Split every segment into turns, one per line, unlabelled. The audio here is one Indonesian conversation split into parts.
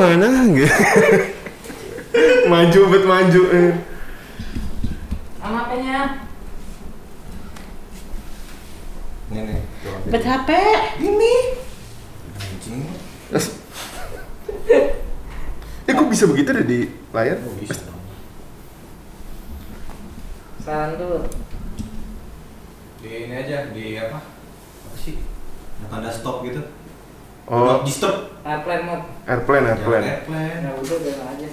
mana gitu maju bet maju eh.
Sama apanya?
Ini nih.
Bet HP.
Ini. Anjing.
Eh kok bisa begitu deh di layar
Oh, bisa dong.
Saran dulu.
Di ini aja, di apa? Apa sih? Ada tanda stop gitu.
Oh
Not disturb.
Airplane mode.
airplane
Jangan
airplane
airplane.
Ya udah bilang aja.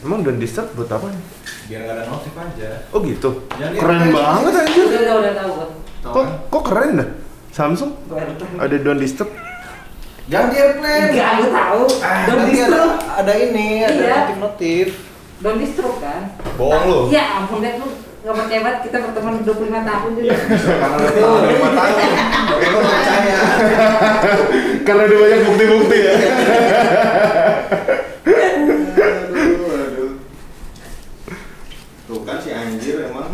emang don't disturb buat apa nih
Biar nggak ada notif aja.
oh gitu
Jangan di
keren
airplane.
banget anjir
Udah udah udah tahu kan.
Kok kok keren dah Samsung
Airplane.
ada don't disturb
Jangan di airplane.
Enggak, aku tahu.
Ah,
Don't
nanti ada,
disturb.
ada ini, ada
Iya.
notif-notif.
Don't disturb kan?
Bohong lu.
Ya ampun deh lu nggak percaya banget kita berteman 25 tahun juga.
Karena udah tahu udah lima tahun. Tapi gua nggak percaya.
karena ada banyak bukti-bukti ya
aduh, aduh. Tuh kan si anjir emang.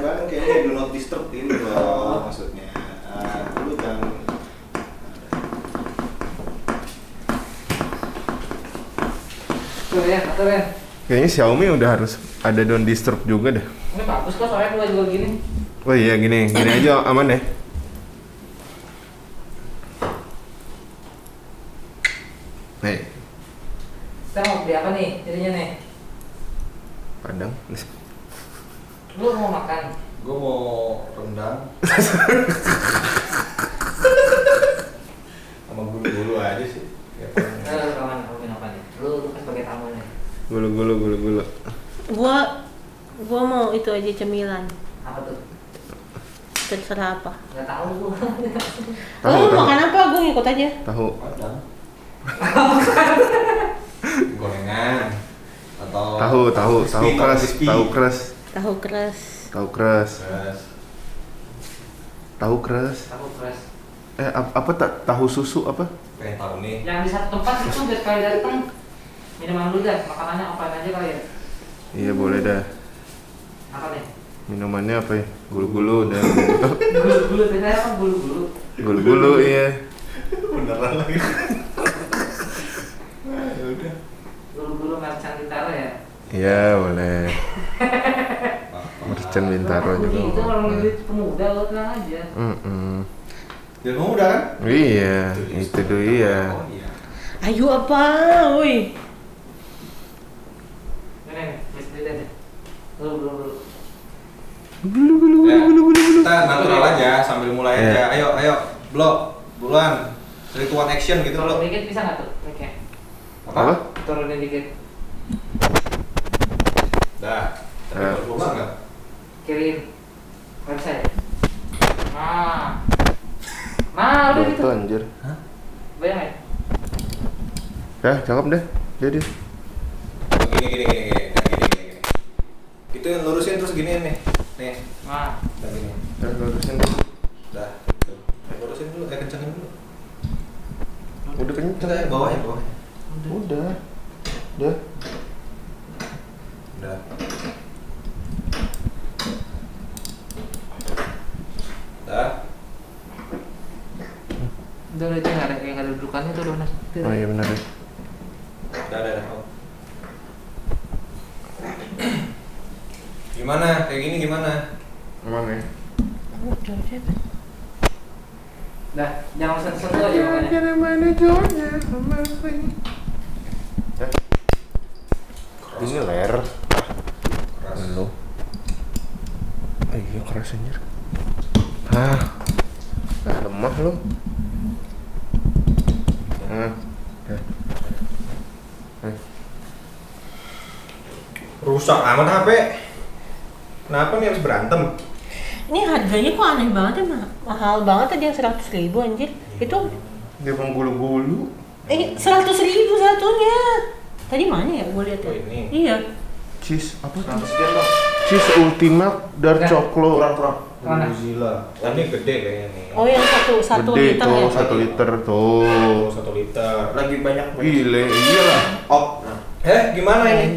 Bang, kayaknya do not disturb ini loh maksudnya. Ah, lu jangan
Tuh ya, ya.
Kayaknya Xiaomi udah harus ada don't disturb juga dah
Ini bagus kok soalnya gua juga gini.
oh iya gini gini aja aman ya Nih,
Kita mau beli apa nih jadinya nih?
padang.
Lu mau makan?
Gue mau rendang sama bulu-bulu aja sih. Ya, paling-
Eh, lu kawan mau minum apa nih? Lu lu kan sebagai tamu nih.
Gulu gulu gulu gulu.
Gua gua mau itu aja cemilan.
Apa tuh?
Terserah apa.
Enggak tahu lu.
Tahu tahu.
makan apa? Gua ngikut aja.
Tahu.
Padang. Gorengan atau
Tahu tahu
crispy,
tahu keras tahu keras
Tahu keras.
tahu keras tahu keras.
Tahu keras.
Eh ap- apa tak tahu susu apa?
Pengen tahu nih.
Yang di satu tempat itu biar kali dateng minuman dulu dah, makanannya apa aja kali ya?
Iya boleh dah.
Apa nih?
Minumannya apa ya? Gulu-gulu dan
Gulu-gulu, biasanya apa gulu-gulu?
gulu-gulu iya.
Beneran lagi. Ah, ya udah.
Gulu-gulu merchant Bintaro ya?
Iya boleh. Merchant Bintaro juga.
Itu orang duit pemuda, lo tenang aja.
Mm-mm.
Dia kamu udah kan?
Iya, itu tuh iya.
Oh iya.
Ayo apa? Woi.
Ini nih, nih, nih, nih, nih. Gulu, gulu, gulu.
Gulu gulu
Ya,
gulu gulu gulu.
Kita natural aja sambil mulai
Iya.
aja. Ayo, ayo, blok, buruan. Three to one action gitu loh.
dikit bisa nggak tuh? Oke.
Apa?
Turunin dikit.
Dah. Tapi
Ya.
nggak.
Kirim. Nggak bisa ya? Nah. Nah, udah gitu.
Anjir.
Bayang ya?
Ya, cakep deh. Jadi.
Gini, gini, gini, gini, gini, gini, gini. Itu yang lurusin terus gini nih. Nih,
Nah.
dah gini.
Ya, lurusin dulu.
Dah. Tuh. Eh, Lurusin dulu, eh kencangin dulu.
Udah kenceng.
Kita yang bawah ya, bawah.
Udah. Udah.
Udah. Dah.
Udah, udah, itu nggak ada, nggak ada dudukannya tuh udah.
Oh iya benar ya.
Udah, udah, udah. Gimana? Kayak gini gimana?
Emang ya?
Dah, jangan sentuh aja makanya.
mana Ini ler.
Keras.
Lu. Eh, iya keras anjir. Ah, lemah lu. Nah. Ya. Eh,
Rusak amat HP. Kenapa nih harus berantem?
Ini harganya kok aneh banget ya, Ma- mahal banget tadi yang seratus ribu anjir. Itu
Dia mau gulu-gulu.
eh seratus ribu satunya. Tadi mana ya gue lihat ya?
Oh, ini.
Iya.
Cheese apa?
Seratus bang.
Cheese Ultimate Dark
Nah,
Coklo.
Kurang kurang.
Mana?
Mozilla. Oh ini gede kayaknya nih.
Oh yang satu satu
Gede
liter
tuh,
ya?
satu liter tuh.
Oh, satu liter.
lagi banyak
Gile, iyalah.
Op. Eh gimana ini?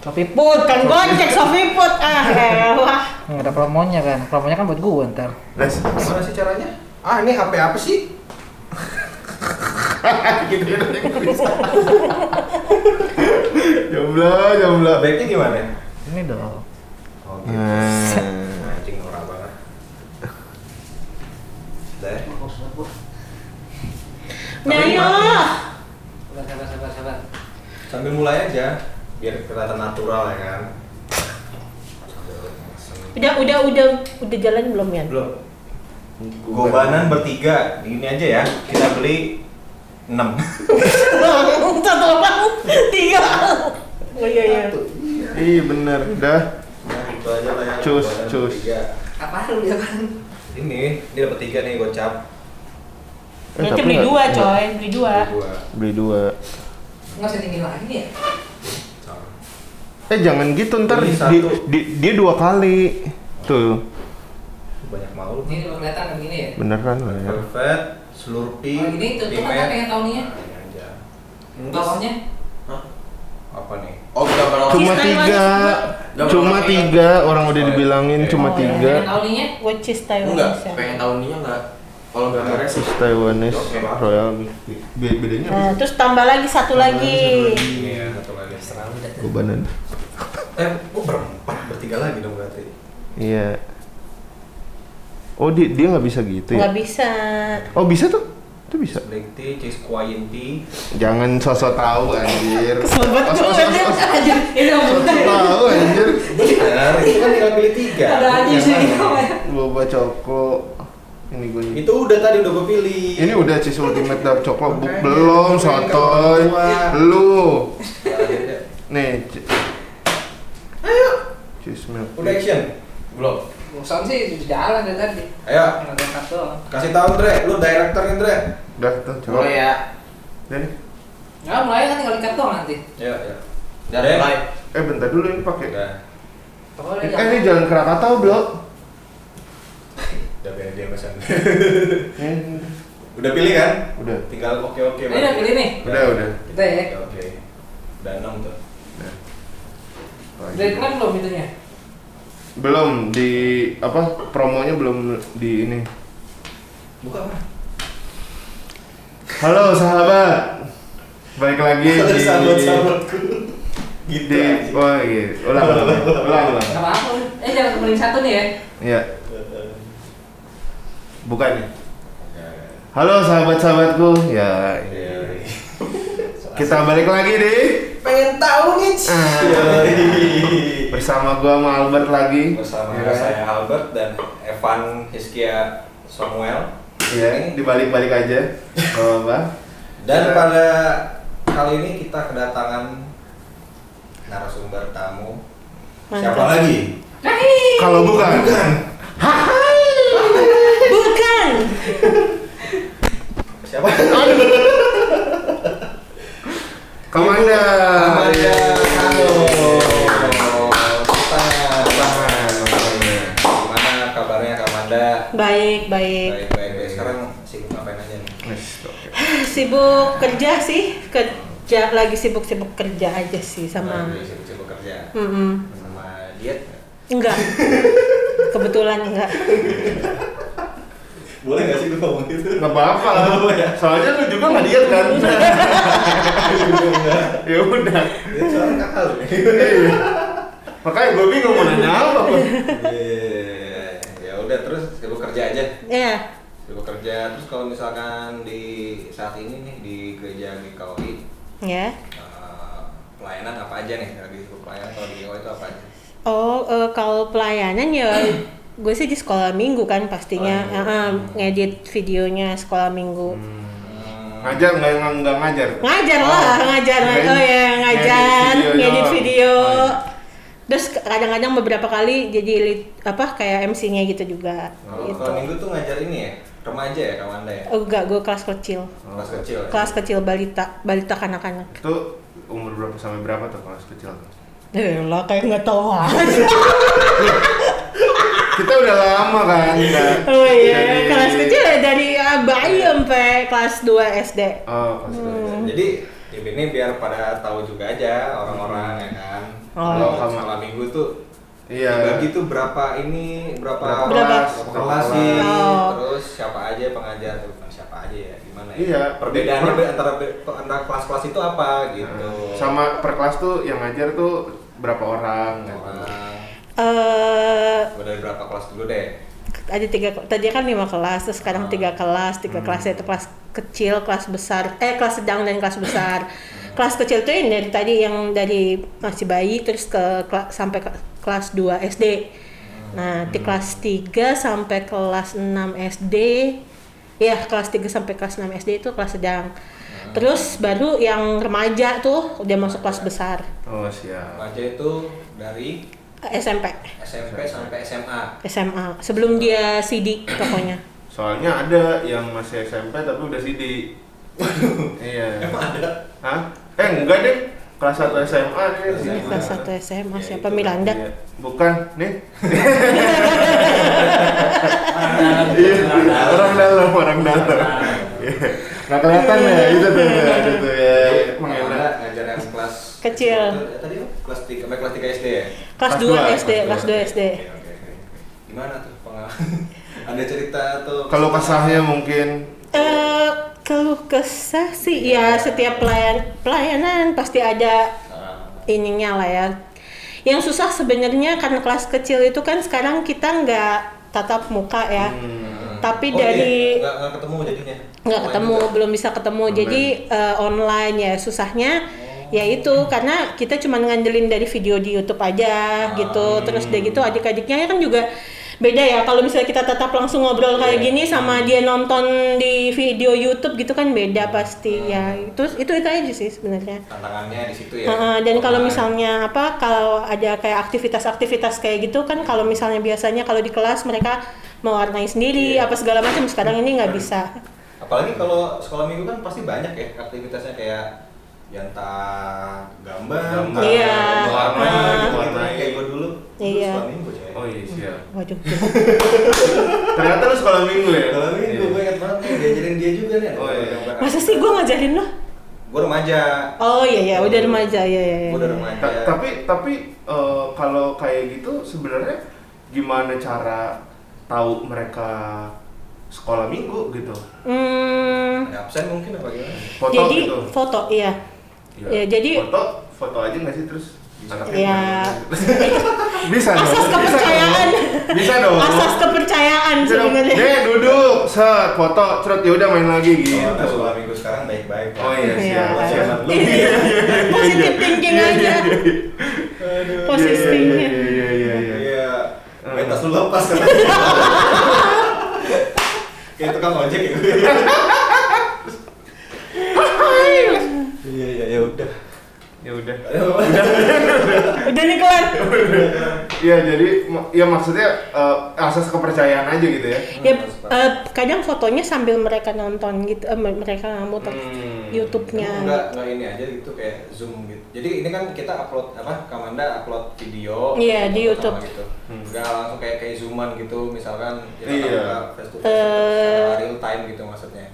Enggak. Sopiput kan gocek Sopiput ah elah.
Nggak ada promonya kan, promonya kan buat gue ntar.
Les,
Gimana sih caranya? Ah ini HP apa sih? gitu ya
Jomblo, jomblo.
baiknya gimana
Ini dong.
oh gitu
Nah.
anjing norak banget Udah ya?
Nah, ayo.
Sabar, sabar, sabar, sabar.
sambil mulai aja biar kelihatan natural ya kan.
Udah, udah, udah, udah jalan belum ya?
belum gobanan bertiga gini aja ya kita beli 6
Satu orang, tiga. Oh iya iya.
Iya bener, dah.
nah itu aja lah ya
Cus, cus.
Apaan lu dia kan?
ini dia dapat tiga nih gocap
Eh,
Nanti beli dua coy, beli dua.
dua
Beli dua.
Nggak usah tinggi lagi ya?
Eh jangan gitu ntar di,
satu.
di- dia dua kali. Tuh,
banyak mau lu
Ini kelihatan begini ya?
beneran lah ya.
Velvet, Slurpee,
Oh, ini tuh, tuh kan pengen tahu nih ya?
Aja.
Bawahnya?
Apa nih?
Oh, gambar orang.
Cuma tiga, cuma tiga orang udah
iya.
dibilangin cuma
Oh, iya.
Pengen
tiga.
tahu nih ya?
Which is Taiwan
Enggak,
ya.
pengen tahu nih enggak. Kalau gambarnya sih
Taiwanese. Royal Bedanya
Nah, terus tambah lagi satu lagi.
Ini ya, satu lagi.
Gobanan.
Eh, kok berempat, bertiga lagi dong berarti.
Iya. Oh dia dia nggak bisa gitu
Nggak
ya?
bisa.
Oh bisa tuh? Itu bisa.
Black tea, cheese quiet tea.
Jangan sosok tahu anjir. Os-
gue
os- os-
Aja, ini nggak
tahu anjir.
Benar, itu kan tinggal pilih tiga.
Ada aja sih.
Boba coko. Ini gue
Itu udah tadi udah gue pilih.
Ini udah cheese ultimate dark coklat belum sotoy.
nggak.
Lu. Nih. C- Cheese milk.
Udah action.
belum.
Bosan sih di jalan dari tadi.
Ayo,
Nggak doang.
kasih tahu Dre, lu direkturnya Dre.
Udah tuh coba.
Mulai ya.
Nih.
Nggak, mulai kan tinggal ikat doang nanti.
Ya, ya.
Dan
Dre.
mulai.
Eh bentar dulu ini pakai.
Udah.
Boleh,
Eh ini jalan Krakatau, Bro.
Udah biarin dia pesan.
Ini
Udah pilih kan?
udah.
Tinggal oke oke.
Ini udah pilih nih.
Udah, udah.
Kita ya.
Oke oke. Udah enam tuh.
Udah iklan belum itunya?
Belum di apa promonya belum di ini.
Buka apa?
Halo sahabat. Balik lagi di
Sahabat-sahabatku. Gitu.
di
aja.
oh iya ulang ulang ulang ulang.
Nggak apa-apa. Eh jangan kembali satu nih ya.
Iya bukan ya. Halo sahabat-sahabatku ya
Iya.
Kita balik lagi di
pengen tahu nih.
Ah. bersama gua sama Albert lagi
Bersama
Ya kan?
saya Albert dan Evan Hiskia Samuel.
Iya dibalik-balik aja apa
Dan
Ya.
pada kali ini kita kedatangan narasumber tamu. Siapa
Mantap.
lagi?
kalau bukan
Bukan.
Bukan.
Siapa?
Kamanda
Amanda Halo. Gimana kabarnya Kamanda?
Baik, baik.
Baik, baik, baik. Sekarang sibuk ngapain aja nih?
Sibuk kerja sih, kerja lagi sibuk-sibuk kerja aja sih sama.
Lagi Sibuk-sibuk kerja.
Mm-mm.
Sama diet nggak?
Enggak. Kebetulan enggak.
Boleh nggak sih gue ngomong gitu?
Gak apa-apa
Oh, ya.
Soalnya lu juga gak diet kan Ya udah
Dia soalnya kakak lu.
Iya. Makanya gue bingung mau nanya apa.
Iya. Ya udah terus sibuk kerja aja.
Iya.
Sibuk kerja. Terus kalau misalkan di saat ini nih di gereja GKOI
Ya.
eh, pelayanan apa aja nih? Sibuk pelayanan kalau di GKOI itu apa aja?
Oh, eh, kalau pelayanan ya gue sih di sekolah minggu kan pastinya
minggu.
Ah, ah, ngedit videonya sekolah minggu.
Hmm.
Ngajar nggak nggak ngajar
Ngajar lah,
Oh,
ngajar.
kirain
Oh ya, ngajar,
ngedit video
ngedit video.
Oh, iya.
Terus kadang-kadang beberapa kali jadi lead, apa kayak MC-nya gitu juga.
Kalau
gitu.
minggu tuh ngajar ini ya? Remaja ya Kamanda ya?
Oh enggak, gue kelas kecil.
Kelas kecil ya?
Kelas kecil balita, balita kanak-kanak.
Itu umur berapa sampai berapa tuh kelas kecil tuh?
Eh lah kayak nggak tahu aja.
Kita udah lama kan nggak-
Oh iya,
jadi-
kelas kecil ya dari ah, bayi sampai kelas 2 SD.
Oh, kelas.
Hmm.
Jadi ya ini biar pada tahu juga aja orang-orang ya kan.
Oh.
Kalau sekolah minggu tuh
Iya.
bagi tuh berapa ini berapa,
Berapa
Berapa?
kelas, berapa kelas sih,
Oh.
terus siapa aja pengajar bukan siapa aja ya. gimana ya?
Iya.
Perbedaannya be- antara antara kelas-kelas itu apa gitu.
Sama per kelas tuh yang ngajar tuh berapa orang gitu.
Orang.
eh
Gua dari berapa kelas dulu deh?
ada tiga tadi kan lima kelas terus sekarang tiga kelas tiga kelas itu kelas kecil kelas besar eh kelas sedang dan kelas besar. Kelas kecil tuh yang dari tadi yang dari masih bayi terus ke sampai ke kelas 2 SD nah di kelas 3 sampai kelas 6 SD ya kelas 3 sampai kelas 6 SD itu kelas sedang. Terus baru yang remaja tuh udah masuk kelas besar.
Oh siap.
Remaja itu dari
eh, SMP
SMP sampai SMA.
SMA sebelum dia CD pokoknya
Soalnya ada yang masih SMP tapi udah CD. iya.
Emang ada?
Hah? Eh enggak deh. Kelas 1 SMA deh.
Kelas
sini.
kelas 1 SMA
Ya,
siapa
itu.
Miranda
Iya. Bukan, nih.
Orang
orang dalam, orang dalam. Iya. Nggak kelihatan ya, itu tuh, itu tuh ya.
Jadi
Mengelak.
Amanda ngajar yang kelas
Kecil.
Itu Tadi kelas 3 sampai kelas 3 SD ya?
Kelas
Kelas
2
dua,
SD kelas 2 SD
Oke, oke, oke. Gimana tuh pengalaman? ada cerita atau
Kalau kesahnya mungkin?
Eh kalau kesah sih ya setiap pelayan pelayanan pasti ada
Ah,
ininya lah ya. Yang susah sebenarnya karena kelas kecil itu kan sekarang kita nggak tatap muka ya.
Hmm,
tapi
oh,
dari
iya, nggak nggak ketemu jadinya.
nggak ketemu
juga.
belum bisa ketemu.
Online.
jadi eh, online ya susahnya ya itu karena kita cuma ngandelin dari video di YouTube aja gitu. Terus udah gitu adik-adiknya kan juga beda ya. Kalau misalnya kita tetap langsung ngobrol kayak
Iya.
gini sama dia nonton di video YouTube gitu kan beda pasti ya. Itu itu itu aja sih sebenarnya.
Tantangannya di situ ya.
Heeh, dan kalau misalnya apa kalau ada kayak aktivitas-aktivitas kayak gitu kan kalau misalnya biasanya kalau di kelas mereka mewarnai sendiri
Iya.
apa segala macam sekarang ini nggak bisa.
Apalagi kalau sekolah minggu kan pasti banyak ya aktivitasnya kayak ya entah gambar,
Gambar,
Iya.
warna,
Ah.
gitu,
Warna.
kayak gue dulu.
Iya.
Sekolah minggu coy.
Oh iya siap.
waduh
Ternyata lu sekolah minggu ya?
Sekolah minggu
Iya.
gue ingat banget nih diajarin dia juga nih.
Oh, iya.
masa sih gue ngajarin lo
Gue remaja.
oh iya ya udah remaja ya ya ya,
Gue udah remaja.
Ta- tapi tapi eh, kalau kayak gitu sebenarnya gimana cara tahu mereka sekolah minggu gitu?
Hmm,
Ada absen mungkin apa gimana?
Foto
jadi
gitu.
foto iya Ya, jadi-
foto foto aja nggak sih terus? anaknya
Ya.
bisa dong.
asas
bisa
kepercayaan.
Bisa dong.
asas kepercayaan sebenarnya
Deh duduk, set foto, cerut ya udah main lagi gitu.
Soalnya sekolah minggu sekarang baik-baik.
Oh iya
Iya.
siap. siap.
Iya. positif thinking aja
Aduh.
Posisinya.
Iya iya iya iya. iya.
Iya. Mentas lu lepas kan. Kayak tukang ojek gitu. Iya iya ya udah.
Ya udah.
udah nih kelar
Iya jadi ya maksudnya eh, asas kepercayaan aja gitu ya.
ya eh, kadang fotonya sambil mereka nonton gitu eh, mereka muter
Hmm.
YouTube-nya
Enggak, enggak ini aja gitu kayak zoom gitu. Jadi ini kan kita upload apa? Kamanda upload video.
Iya, di
foto sama
YouTube.
Gitu.
Hmm.
Enggak langsung kayak kayak zooman gitu misalkan
Iya.
buka face to face
Eh.
secara real time gitu maksudnya.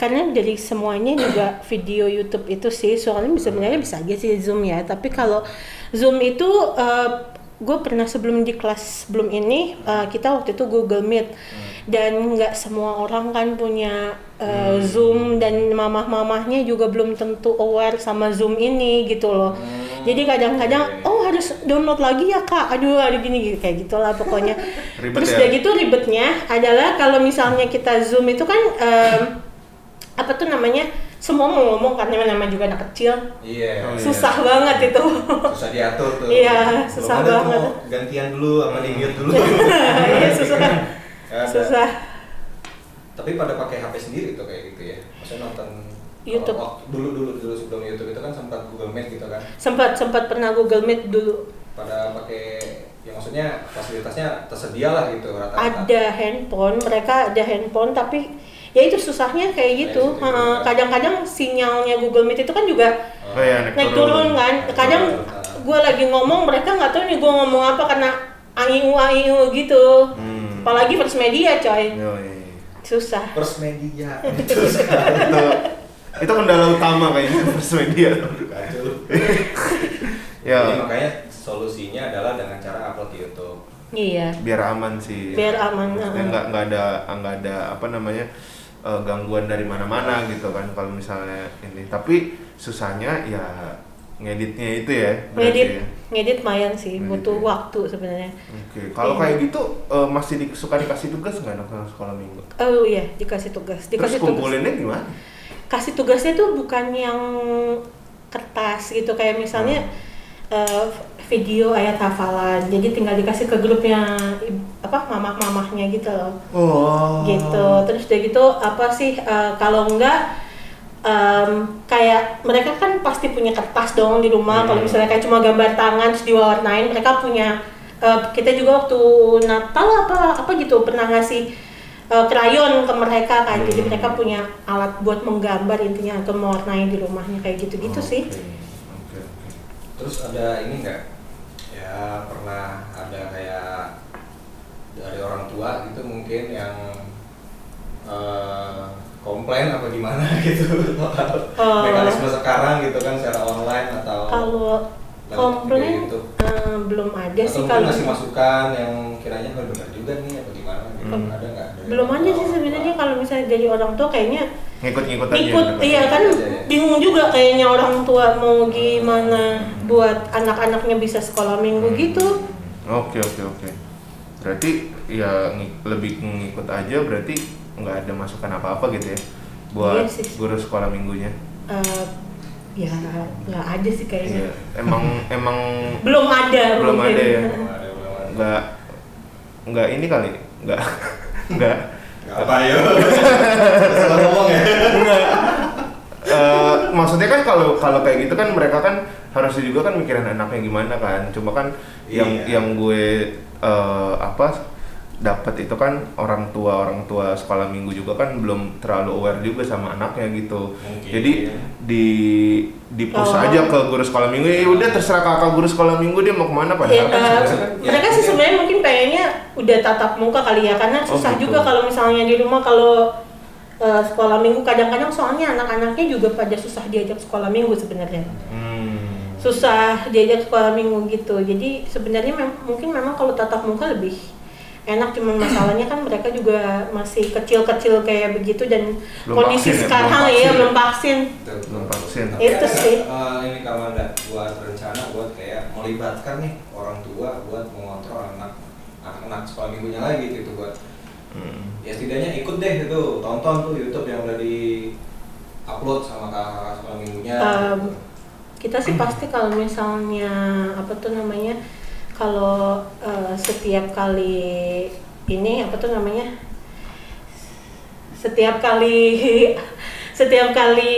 Karena dari semuanya juga video YouTube itu sih soalnya sebenarnya bisa aja sih zoom ya. Tapi kalau zoom itu gue pernah sebelum di kelas sebelum ini eh, kita waktu itu Google Meet. Dan nggak semua orang kan punya eh, zoom. Dan mamah-mamahnya juga belum tentu aware sama zoom ini gitu loh. Jadi kadang-kadang oh harus download lagi ya kak. Aduh ada gini gini. Kayak gitulah pokoknya. Terus
ya?
udah gitu ribetnya adalah kalau misalnya kita zoom itu kan em, apa tuh namanya semua mau ngomong karena namanya juga anak kecil
Iya.
Oh, iya.
susah banget itu
Susah diatur tuh.
Iya,
Belum
susah
tuh
banget.
mau gantian dulu sama di mute dulu.
Iya, susah susah
Tapi pada pakai HP sendiri tuh kayak gitu ya. Maksudnya nonton
YouTube.
oh, waktu- dulu dulu dulu sebelum YouTube itu kan sempat Google Meet gitu kan.
sempat sempat pernah Google Meet dulu
Pada pakai ya maksudnya fasilitasnya tersedia lah gitu rata-rata.
ada handphone mereka ada handphone tapi ya itu susahnya kayak gitu
gitu
Heeh,
juga.
kadang-kadang sinyalnya Google Meet itu kan juga
Oh iya naik,
naik turun kan kadang gue lagi ngomong mereka nggak tahu nih gue ngomong apa karena angiu angiu gitu
Hmm.
apalagi first media coy
Yoi.
susah
First media.
itu itu kendala utama kayaknya first media. Ya
Jadi makanya solusinya adalah dengan cara upload YouTube.
iya
biar aman sih.
biar aman
Maksudnya
heeh.
nggak nggak ada nggak ada apa namanya eh, gangguan dari mana-mana gitu kan kalau misalnya ini tapi susahnya ya ngeditnya itu ya
ngedit
ya.
ngedit lumayan sih
Ngedit
butuh
ya.
waktu sebenarnya
Oke, kalau
Iya.
kayak gitu eh, masih di, suka dikasih tugas nggak anak-anak sekolah minggu?
oh iya dikasih tugas
Terus
dikasih tugas
kumpulinnya gimana?
kasih tugasnya tuh bukan yang kertas gitu kayak misalnya eh, video ayat hafalan jadi tinggal dikasih ke grupnya apa mamah-mamahnya gitu loh
Oh.
gitu terus udah gitu apa sih eh, kalau enggak em, kayak mereka kan pasti punya kertas dong di rumah kalau
Hmm.
misalnya kayak cuma gambar tangan terus diwarnain mereka punya eh, kita juga waktu Natal apa apa gitu pernah ngasih eh, krayon ke mereka kan jadi
Hmm.
mereka punya alat buat menggambar intinya atau mewarnai di rumahnya kayak gitu-gitu sih
Oke, oke, oke.
Terus ada ini enggak? Ya pernah ada kayak dari orang tua gitu mungkin yang eh, komplain apa gimana gitu
Oh.
mekanisme sekarang gitu kan secara online atau
kalau komplain
YouTube.
eh, belum ada
atau
sih kalau
masih masukan yang kiranya oh, benar juga nih apa gimana gitu
Hmm.
ada nggak
belum ada
tua?
sih sebenarnya kalau misalnya dari orang tua kayaknya
Ngikut-ngikut aja.
ikut
gitu.
iya kan
Iya, iya.
bingung juga kayaknya orang tua mau gimana buat anak-anaknya bisa sekolah minggu gitu
Oke, oke, oke. Berarti ya lebih ngikut aja berarti nggak ada masukan apa-apa gitu ya buat
Iya sih.
guru sekolah minggunya.
Eh, ya nggak ada sih kayaknya
Iya, emang emang
belum ada
Belum
mungkin.
ada ya? Nggak nggak ini kali nggak nggak
Nggak apa ya salah ngomong ya
Enggak. Eh, maksudnya kan kalau kalau kayak gitu kan mereka kan harusnya juga kan mikirin anaknya gimana kan. Cuma kan yang
Iya.
yang gue eh, apa dapat itu kan orang tua orang tua sekolah minggu juga kan belum terlalu aware juga sama anaknya gitu.
Mungkin.
Jadi di di push
Oh.
aja ke guru sekolah minggu ya udah terserah kakak guru sekolah minggu dia mau ke mana
Ya,
padahal kan sebenarnya kan
mereka sih sebenarnya mungkin pengennya udah tatap muka kali ya karena
Oh,
susah
gitu.
juga kalau misalnya di rumah kalau eh, sekolah minggu kadang-kadang soalnya anak-anaknya juga pada susah diajak sekolah minggu sebenarnya
hmm.
susah diajak sekolah minggu gitu jadi sebenarnya mem- mungkin memang kalau tatap muka lebih enak cuman masalahnya kan mereka juga masih kecil-kecil kayak begitu dan
Belum
kondisi
vaksin ya,
sekarang
belum
ya belum vaksin.
Belum vaksin.
Tapi
Itu sih.
eh, ini kalau ada buat rencana buat kayak melibatkan nih orang tua buat mengontrol anak anak sekolah minggunya lagi gitu buat
Hmm.
ya setidaknya ikut deh itu tonton tuh YouTube yang udah di upload sama kakak sekolah minggunya
Um, kita sih pasti kalau misalnya apa tuh namanya kalau eh, setiap kali ini apa tuh namanya setiap kali setiap kali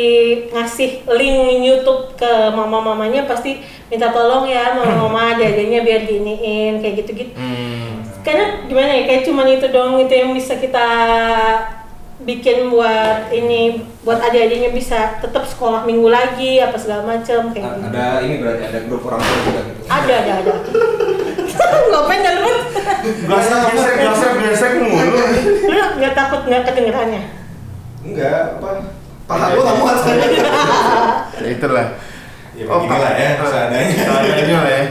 ngasih link YouTube ke mama-mamanya pasti minta tolong ya mama-mama jadinya biar diiniin kayak gitu-gitu
Hmm.
karena gimana ya kayak cuman itu doang itu yang bisa kita bikin buat ini buat adik-adiknya bisa tetap sekolah minggu lagi apa segala macam kayak
A-
gitu.
ada ini berarti ada grup orang tua juga gitu?
Ada ada ada. Ngapain lu
Gelasnya gesek, gelasnya gesek mulu.
lu nggak takut nggak kedengerannya?
Enggak apa? Paha gua nggak muat.
Ya itulah.
ya beginilah ya
ah,
seadanya.
Seadanya lah ya.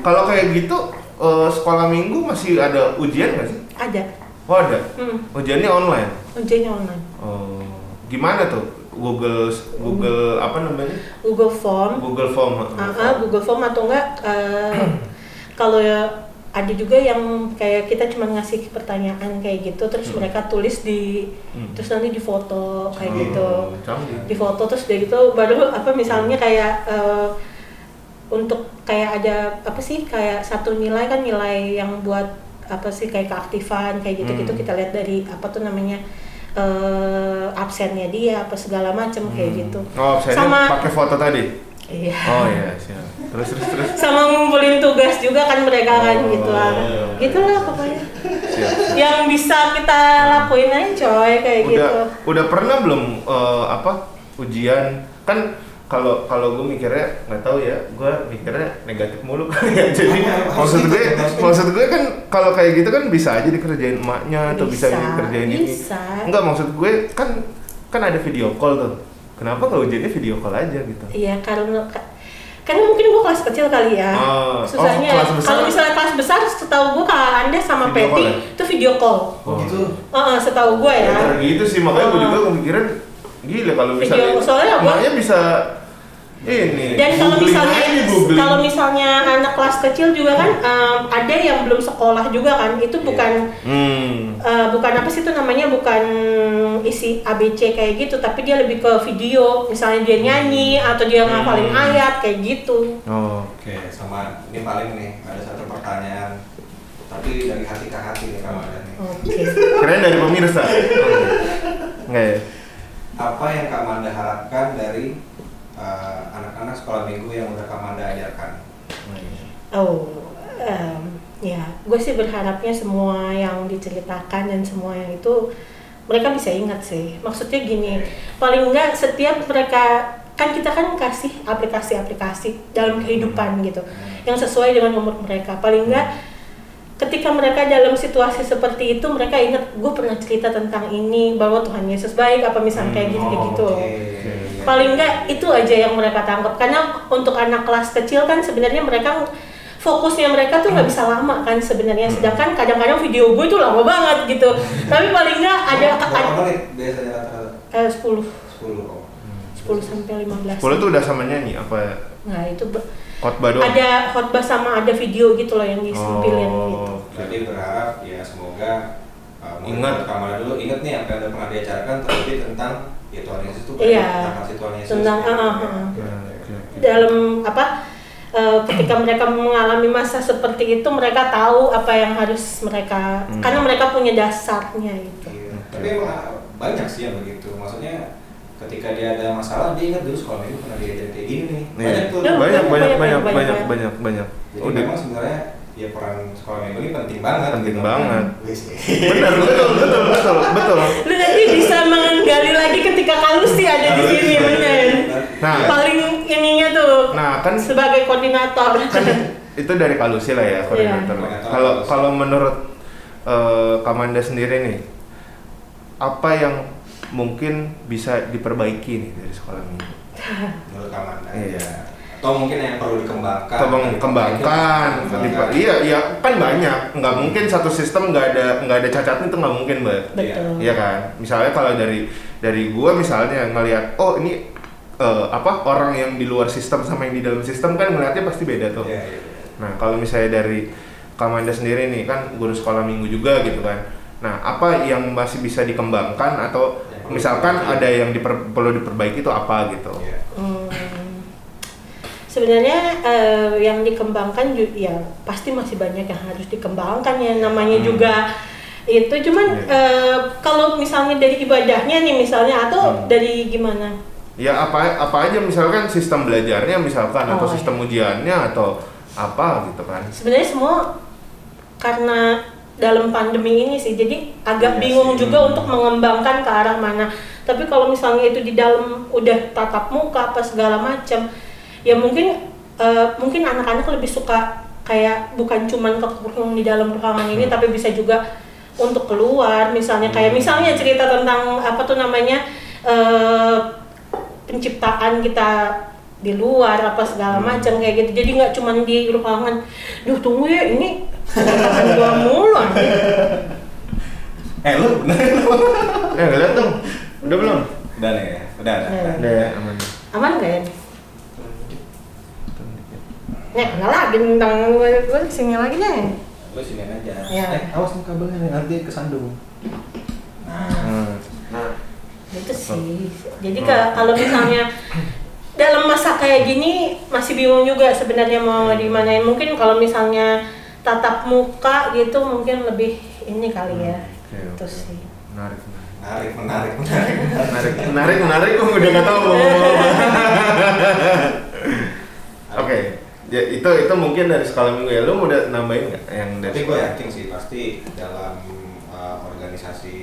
Kalau kayak gitu eh, sekolah minggu masih ada ujian nggak sih?
ada
Oh ada.
hmm,
Ujiannya online.
ujiannya online
Oh, gimana tuh? Google Google apa namanya?
Google Form
Google Form.
Ah, ah, Google Form atau enggak eh, kalau ya ada juga yang kayak kita cuma ngasih pertanyaan kayak gitu terus
Hmm.
mereka tulis di
Hmm.
terus nanti difoto kayak
Oh,
gitu
Canggih.
difoto terus dari gitu baru apa misalnya kayak eh, untuk kayak ada apa sih kayak satu nilai kan nilai yang buat apa sih kayak keaktifan kayak gitu-gitu
Hmm.
kita lihat dari apa tuh namanya eh absennya dia apa segala macam kayak
Hmm.
gitu
Oh, saya
Sama-
pakai foto tadi.
iya
Oh iya, siap. Terus terus terus.
sama ngumpulin tugas juga kan mereka kan
Oh,
gitu lah
iya.
gitulah pokoknya
Siap.
yang bisa kita lakuin aja coy kayak
udah
gitu
udah pernah belum eh, apa ujian kan kalau kalau gue mikirnya nggak tahu ya gue mikirnya negatif mulu kali ya jadi maksud gue maksud gue kan kalau kayak gitu kan bisa aja dikerjain emaknya atau bisa,
Bisa,
dikerjain ini
bisa.
enggak maksud gue kan kan ada video call tuh kenapa nggak ujiannya video call aja gitu
iya karena ka- karena mungkin gue kelas kecil kali ya
Oh, oh,
susahnya
kelas besar.
kalau misalnya kelas besar setahu gue kak anda sama
Video call ya?
itu video call
Oh gitu.
Heeh, setahu gue ya
Ya, gitu sih makanya gue
Oh.
juga kepikiran gila kalau bisa
Video, soalnya apa?
makanya bisa ini
dan kalau misalnya kalau misalnya anak kelas kecil juga kan em, ada yang belum sekolah juga kan itu bukan
hmm.
eh, bukan apa sih itu namanya bukan isi ABC kayak gitu tapi dia lebih ke video misalnya dia nyanyi atau dia ngapalin
Hmm.
ayat kayak gitu.
Oh
Oke, sama ini paling nih ada satu pertanyaan tapi dari hati ke hati nih kamu ada nih.
oke.
Keren dari pemirsa. Enggak ya?
Apa yang Kak Manda harapkan dari eh, anak-anak sekolah minggu yang udah Kak Manda ajarkan?
Oh, em, ya, gue sih berharapnya semua yang diceritakan dan semua yang itu mereka bisa ingat sih. Maksudnya gini, paling enggak setiap mereka kan kita kan kasih aplikasi-aplikasi dalam kehidupan gitu, yang sesuai dengan umur mereka. Paling enggak ketika mereka dalam situasi seperti itu mereka ingat gue pernah cerita tentang ini bahwa Tuhan Yesus baik apa misalnya kayak gitu kayak
Oh,
gitu paling enggak itu aja yang mereka tangkap. Karena untuk anak kelas kecil kan sebenarnya mereka fokusnya mereka tuh nggak bisa lama kan sebenarnya. Sedangkan kadang-kadang video gue tuh lama banget gitu. Tapi paling enggak ada
Berapa menit biasanya rata-rata?
eh, 10
10 oh.
10 sampai 15
Kuliah tuh udah sama nyanyi apa?
Nah itu
khotbah doang?
ada khotbah sama ada video gitu loh yang disimpilin
Oh.
gitu
Jadi berharap ya semoga uh,
Ingat.
Kamala dulu ingat nih apa yang pernah diajarkan terlebih tentang ya Tuhan Yesus itu
Iya.
tentang si Tuhan Yesus
Tentang,
ya.
oke, oke.
dalam apa eh, ketika mereka mengalami masa seperti itu mereka tahu apa yang harus mereka
Hmm.
karena mereka punya dasarnya gitu
Iya. Tapi emang ah, banyak sih yang begitu. Maksudnya ketika dia ada masalah dia ingat dulu sekolah minggu pernah diajarin kayak gini nih.
Iya.
Banyak tuh.
Ya,
banyak banyak
banyak,
banyak
banyak,
banyak
banyak.
banyak banyak
Jadi
udah
memang sebenarnya ya peran sekolah minggu ini penting banget.
Penting
gitu.
banget. Benar betul betul betul betul
lu nanti bisa menggali lagi ketika kalusi ada di sini bener
Nah.
paling ininya tuh
nah kan
sebagai koordinator
kan itu dari Kalusi lah ya koordinator.
Iya.
Kalau kalau menurut eh, Kamanda sendiri nih, apa yang mungkin bisa diperbaiki nih dari sekolah minggu?
Menurut Kamanda.
Iya.
Atau mungkin yang perlu dikembangkan.
Kembang, kembangkan,
Dikembangkan.
iya iya kan banyak, nggak mungkin satu sistem nggak ada nggak ada cacatnya itu nggak mungkin mbak.
betul
Iya kan, misalnya kalau dari dari gua misalnya ngelihat, oh ini eh, apa orang yang di luar sistem sama yang di dalam sistem kan ngelihatnya pasti beda tuh.
Iya, iya.
Nah, kalau misalnya dari Kamanda sendiri nih kan guru sekolah minggu juga gitu kan. Nah, apa yang masih bisa dikembangkan atau misalkan ada yang diper- perlu diperbaiki itu apa gitu?
Iya.
Hmm. Sebenarnya eh, yang dikembangkan ya pasti masih banyak yang harus dikembangkan ya namanya
Hmm.
juga itu cuman
Iya.
eh, kalau misalnya dari ibadahnya nih misalnya atau
Hmm.
dari gimana?
Ya apa apa aja misalkan sistem belajarnya misalkan atau
Oh, iya.
sistem ujiannya atau apa gitu kan.
Sebenarnya semua karena dalam pandemi ini sih jadi agak
Iya
bingung
sih.
juga
Hmm.
untuk mengembangkan ke arah mana. Tapi kalau misalnya itu di dalam udah tatap muka apa segala macam, ya mungkin eh, mungkin anak-anak lebih suka kayak bukan cuman kekurung di dalam ruangan ini, tapi bisa juga untuk keluar. Misalnya kayak misalnya cerita tentang apa tuh namanya eh, penciptaan kita di luar apa segala macam kayak gitu. Jadi nggak cuman di ruangan. Duh tunggu ya ini penciptaan gua mulu.
Eh lu bener
Eh, lihat dong. Udah belum?
Udah nih ya. Udah ada.
Udah.
Udah ya, aman.
Aman gak ya? Nih, kenal lagi tentang gue, gue sini lagi deh.
Lu sini aja.
Iya.
Eh, awas nih kabelnya nih, nanti kesandung. Nah,
Hmm.
Nah,
Itu sih. Jadi ke- kalau misalnya dalam masa kayak gini masih bingung juga sebenarnya mau dimanain. Mungkin kalau misalnya tatap muka gitu mungkin lebih ini kali ya.
Oke,
Itu
oke.
sih.
Menarik.
menarik, menarik, menarik.
Menarik, menarik, menarik. Gue udah nggak tahu. mau ngomong apa. Oke, ya, itu itu mungkin dari sekolah minggu ya. Lu mau udah nambahin nggak yang dari
Tapi gue yakin sih pasti dalam uh, organisasi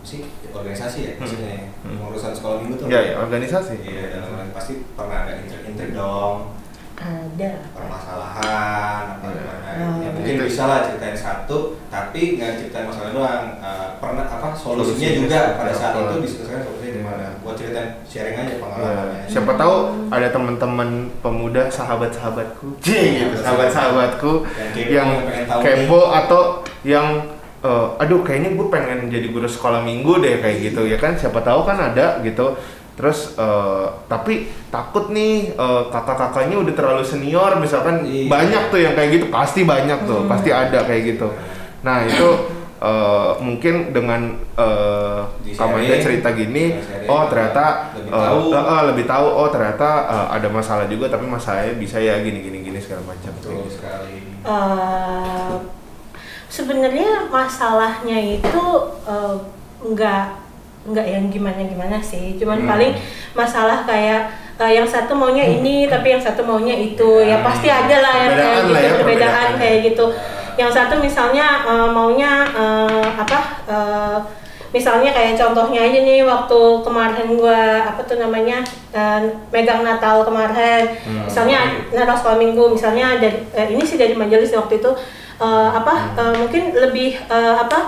sih organisasi ya
Hmm.
maksudnya
Hmm.
urusan sekolah minggu tuh.
Ya, ya, organisasi.
Iya, dalam organisasi pasti pernah ada intrik-intrik dong.
ada
permasalahan apa gimana
Oh.
ya mungkin
Itu-
bisa lah ceritain satu tapi nggak ceritain masalah doang pernah apa solusinya
Solusinya
juga pada saat
apa.
itu diskusikan solusinya gimana buat ceritain sharing aja
Ya,
pengalamannya
siapa tahu ada teman-teman pemuda sahabat-sahabatku, Jing, gitu, sahabat-sahabatku
Yang kepo,
yang kepo atau yang eh, aduh kayaknya gue pengen jadi guru sekolah minggu deh kayak gitu ya kan? Siapa tahu kan ada gitu. Terus eh, tapi takut nih eh, kakak-kakaknya udah terlalu senior misalkan
Iya.
banyak tuh yang kayak gitu. Pasti banyak tuh pasti ada kayak gitu. Nah itu eh, mungkin dengan eh
Di
Kamanda
sharing,
cerita gini
sharing,
oh ternyata
lebih
eh,
tahu.
eh, eh, lebih tahu oh ternyata eh, ada masalah juga tapi masalahnya bisa ya gini gini gini segala macam.
Betul
Kayak gitu.
sekali.
Eh, sebenarnya masalahnya itu eh, nggak nggak yang gimana gimana sih. Cuman
Hmm.
paling masalah kayak eh, yang satu maunya ini tapi yang satu maunya itu. Ya pasti ada lah yang kayak
Perbedaan
gitu
lah ya,
perbedaan
perbedaan.
kayak gitu yang satu misalnya eh, maunya eh, apa eh, misalnya kayak contohnya aja nih waktu kemarin gua apa tuh namanya eh, megang Natal kemarin
Hmm.
misalnya Natal sekolah minggu misalnya dari eh, ini sih dari majelis waktu itu eh, apa eh, mungkin lebih eh, apa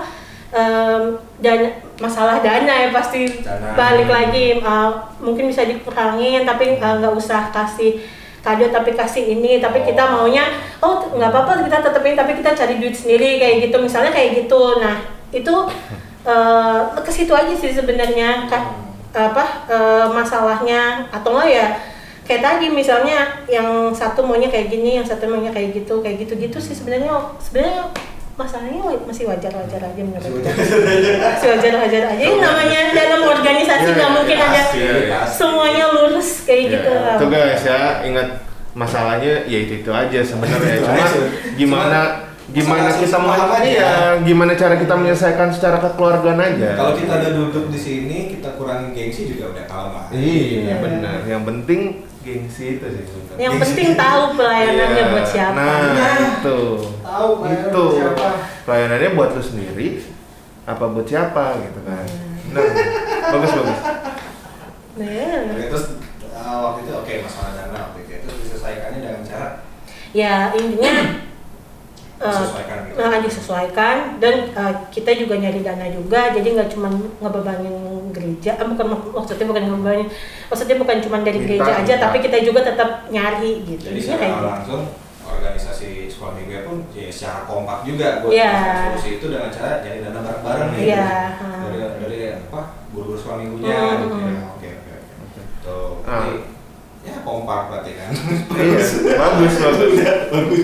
em, dan masalah dana ya pasti
Dana.
balik lagi eh, mungkin bisa dikurangin tapi nggak usah kasih kado tapi kasih ini tapi kita
Oh.
maunya oh nggak apa-apa kita tetepin tapi kita cari duit sendiri kayak gitu. Misalnya kayak gitu. Nah itu eh, ke situ aja sih sebenarnya Ka- apa eh, masalahnya. Atau enggak ya kayak tadi misalnya yang satu maunya kayak gini yang satu maunya kayak gitu kayak gitu gitu sih sebenarnya. Sebenarnya masalahnya masih wajar-wajar aja menurut gue masih wajar-wajar aja Ini namanya dalam organisasi
Ya,
nggak
ya,
mungkin ada
pasti.
semuanya lurus kayak
Ya,
gitu lah.
Tuh guys ya, ingat masalahnya ya itu itu aja sebenarnya. Cuma gimana gimana kita
aja.
iya, gimana cara kita menyelesaikan secara kekeluargaan aja.
kalau kita udah duduk di sini kita kurangin gengsi juga udah kalem lah
Iya benar. Yang penting gengsi itu sih.
yang penting tahu pelayanannya
Iya.
buat siapa
Nah, itu.
Tahu pelayanan
itu.
buat siapa.
Pelayanannya buat lu sendiri apa buat siapa gitu kan. Nah, bagus bagus.
Nah,
terus uh, waktu itu oke masalah dana waktu itu terus diselesaikannya dengan cara
ya intinya eh,
disesuaikan gitu.
nah, disesuaikan dan eh, kita juga nyari dana juga jadi nggak cuma ngebebanin gereja eh, bukan mak- maksudnya bukan ngebebanin maksudnya bukan cuma dari
Minta,
gereja aja
minta.
tapi kita juga tetap nyari gitu
Jadi
Intinya kayak
secara
gitu.
langsung organisasi sekolah minggu pun ya secara kompak juga buat
Iya.
menemukan solusi itu dengan cara jadi dana bareng-bareng nih.
Iya,
Dari dari apa guru-guru sekolah minggunya
Hmm,
gitu ya.
hmm.
Oke oke oke. Tuh.
Ah.
Jadi, ya kompak berarti kan.
Iya, bagus bagus.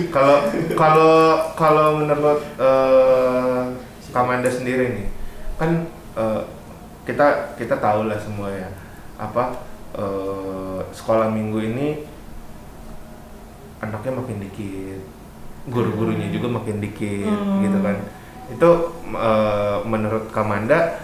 Kalau kalau kalau menurut eh, Kamanda sendiri nih, kan eh, kita kita tahu lah semua ya apa eh, sekolah minggu ini anaknya makin dikit, guru-gurunya juga makin dikit,
Hmm.
gitu kan. Itu eh, menurut Kamanda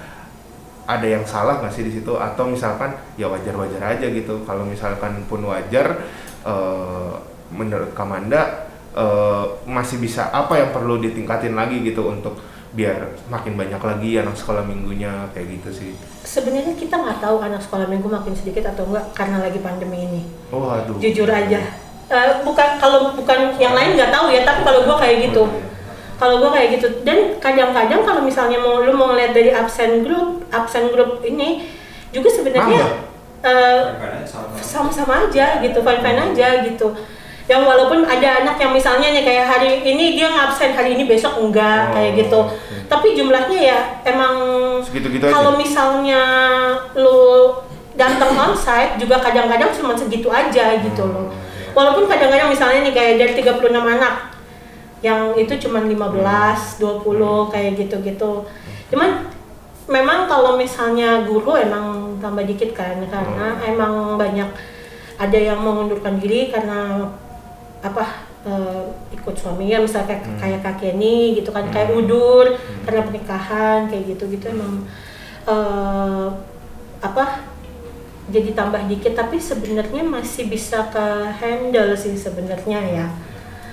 ada yang salah nggak sih di situ? Atau misalkan ya wajar-wajar aja gitu. Kalau misalkan pun wajar eh, menurut Kamanda eh, masih bisa apa yang perlu ditingkatin lagi gitu untuk biar makin banyak lagi anak sekolah minggunya kayak gitu sih.
Sebenarnya kita nggak tahu anak sekolah minggu makin sedikit atau enggak karena lagi pandemi ini.
Oh aduh
jujur aja Eh, bukan kalau bukan yang lain nggak tahu ya tapi kalau gua kayak gitu. Kalau gua kayak gitu. Dan kadang-kadang kalau misalnya mau lu mau lihat dari absen grup absen grup ini juga sebenarnya eh,
sama.
sama-sama aja gitu fine fine aja gitu. Yang walaupun ada anak yang misalnya nih kayak hari ini dia ngabsen hari ini besok enggak
Oh,
kayak gitu.
oke.
tapi jumlahnya ya emang
Segitu-gitu
kalau misalnya lu datang onsite juga kadang-kadang cuma segitu aja gitu
Hmm,
loh.
Oke.
Walaupun kadang-kadang misalnya nih kayak dari 36 anak yang itu cuma 15, 20 kayak gitu-gitu. Cuman memang kalau misalnya guru emang tambah dikit kan karena emang banyak ada yang mengundurkan diri karena apa eh, ikut suaminya misalnya kayak,
Hmm.
kayak kakek ini gitu kan kayak
Hmm.
udur karena pernikahan kayak gitu gitu emang eh, apa jadi tambah dikit tapi sebenarnya masih bisa ke handle sih sebenarnya ya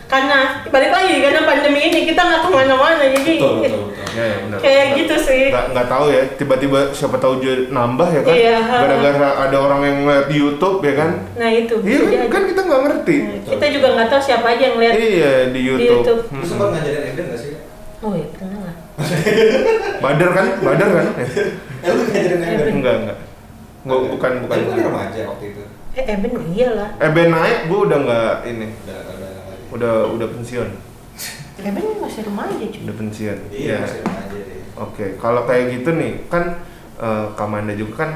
karena balik lagi karena pandemi ini kita nggak ke mana-mana jadi
Betul, betul, betul.
Ya, ya benar.
kayak gitu sih
Nggak, nggak tahu ya, tiba-tiba siapa tahu juga nambah ya kan?
Iya.
Gara-gara ada orang yang ngeliat di YouTube ya kan?
nah itu
Iya kan,
aja.
kan kita nggak ngerti.
Nah, kita juga nggak tahu siapa aja yang lihat
Iya di YouTube.
YouTube.
Hmm.
Lu sempat ngajarin Eden gak sih?
oh ya pernah lah
Badar kan? Badar kan? Eh,
Eh lu ngajarin Eden?
enggak enggak. Nggak, bukan bukan.
Kan lu remaja waktu itu.
eh Eben iyalah
Eh Ben naik, gue udah nggak ini,
Udah, udah, udah.
udah udah pensiun,
Eben masih remaja cuy
udah pensiun.
Iya, masih remaja deh.
Oke, kalau kayak gitu nih kan eh, Kamanda juga kan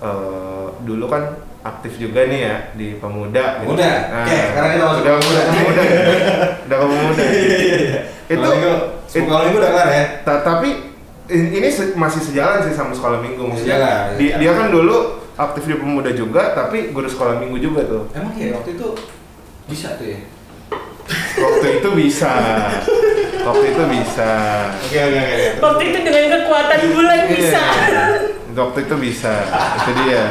eh, dulu kan aktif juga nih ya di pemuda. gitu.
Pemuda? Oke, sekarang kita masuk
udah pemuda,
pemuda.
pemuda, udah pemuda. itu
Sekolah minggu, sekolah minggu udah kelar ya?
ta- tapi ini se- masih sejalan sih sama sekolah minggu maksudnya.
Sejalan,
di-
sejalan.
dia kan dulu aktif di pemuda juga, tapi guru sekolah minggu juga tuh.
Emang ya waktu itu bisa tuh ya?
Waktu itu bisa, waktu itu bisa.
Oke oke oke.
waktu itu dengan kekuatan bulan bisa
Iya. Waktu itu bisa, itu dia.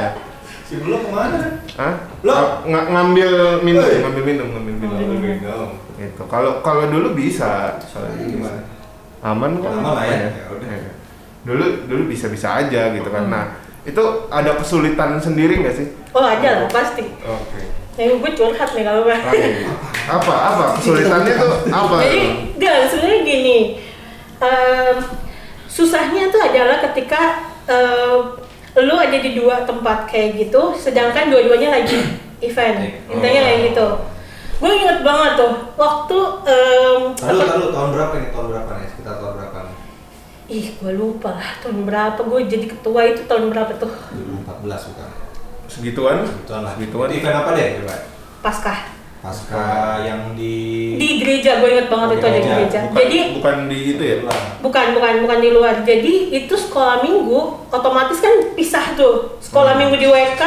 Si belum ke mana?
Hah?
Lo?
Ng- ng- ngambil minum, ngambil minum, ngambil minum.
Ngambil minum.
Gitu. Kalau kalau dulu bisa, Soalnya
gimana?
Aman kok.
Aman lah ya.
Aman
Ya udah.
Iya. Dulu dulu bisa bisa aja gitu kan. Nah itu ada kesulitan sendiri nggak sih?
oh ada lah pasti
Oke.
ya gue curhat nih kalau gue
apa apa kesulitannya tuh apa?
Jadi enggak sebenarnya gini. em, susahnya tuh adalah ketika em, lu ada di dua tempat kayak gitu, sedangkan dua-duanya lagi event. Intinya kayak gitu. Gue inget banget tuh waktu em,
Lalu lalu tahun berapa nih? Tahun berapa nih? Sekitar tahun berapa nih?
ih gue lupa lah tahun berapa gue jadi ketua itu tahun berapa tuh
2014 bukan?
Segituan?
Segituan lah.
Segituan.
Itu event apa deh coba?
paskah
Pasca yang di
di gereja gue inget banget itu ada di
Gereja.
gereja.
Bukan,
Jadi
bukan di itu ya?
Bukan, bukan, bukan di luar. Jadi itu sekolah minggu, otomatis kan pisah tuh. Sekolah
Hmm.
minggu di WK,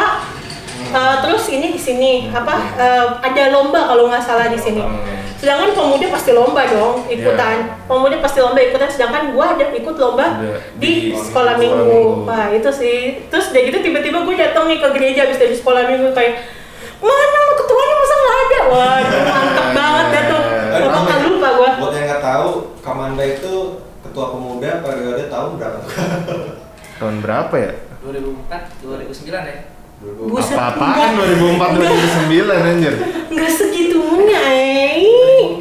uh, terus ini di sini apa? uh, ada lomba kalau nggak salah di sini.
Hmm.
Sedangkan pemuda pasti lomba dong, ikutan.
Iya.
Pemuda pasti lomba ikutan. Sedangkan gua ada ikut lomba
Ada
di,
di
sekolah
sekolah
minggu.
minggu.
Wah itu sih. Terus udah gitu tiba-tiba gue datang nih ke gereja habis dari sekolah minggu kayak mana ketuanya masa nggak ada? Wah mantep banget dah tuh. Bakal lupa gua.
Buat yang nggak tahu, Kamanda itu ketua pemuda periode tahun berapa tuh?
Tahun berapa ya?
2004, 2009 ya.
Buset,
Apa-apaan
enggak.
2004 2009 anjir.
Nggak segitunya, eh.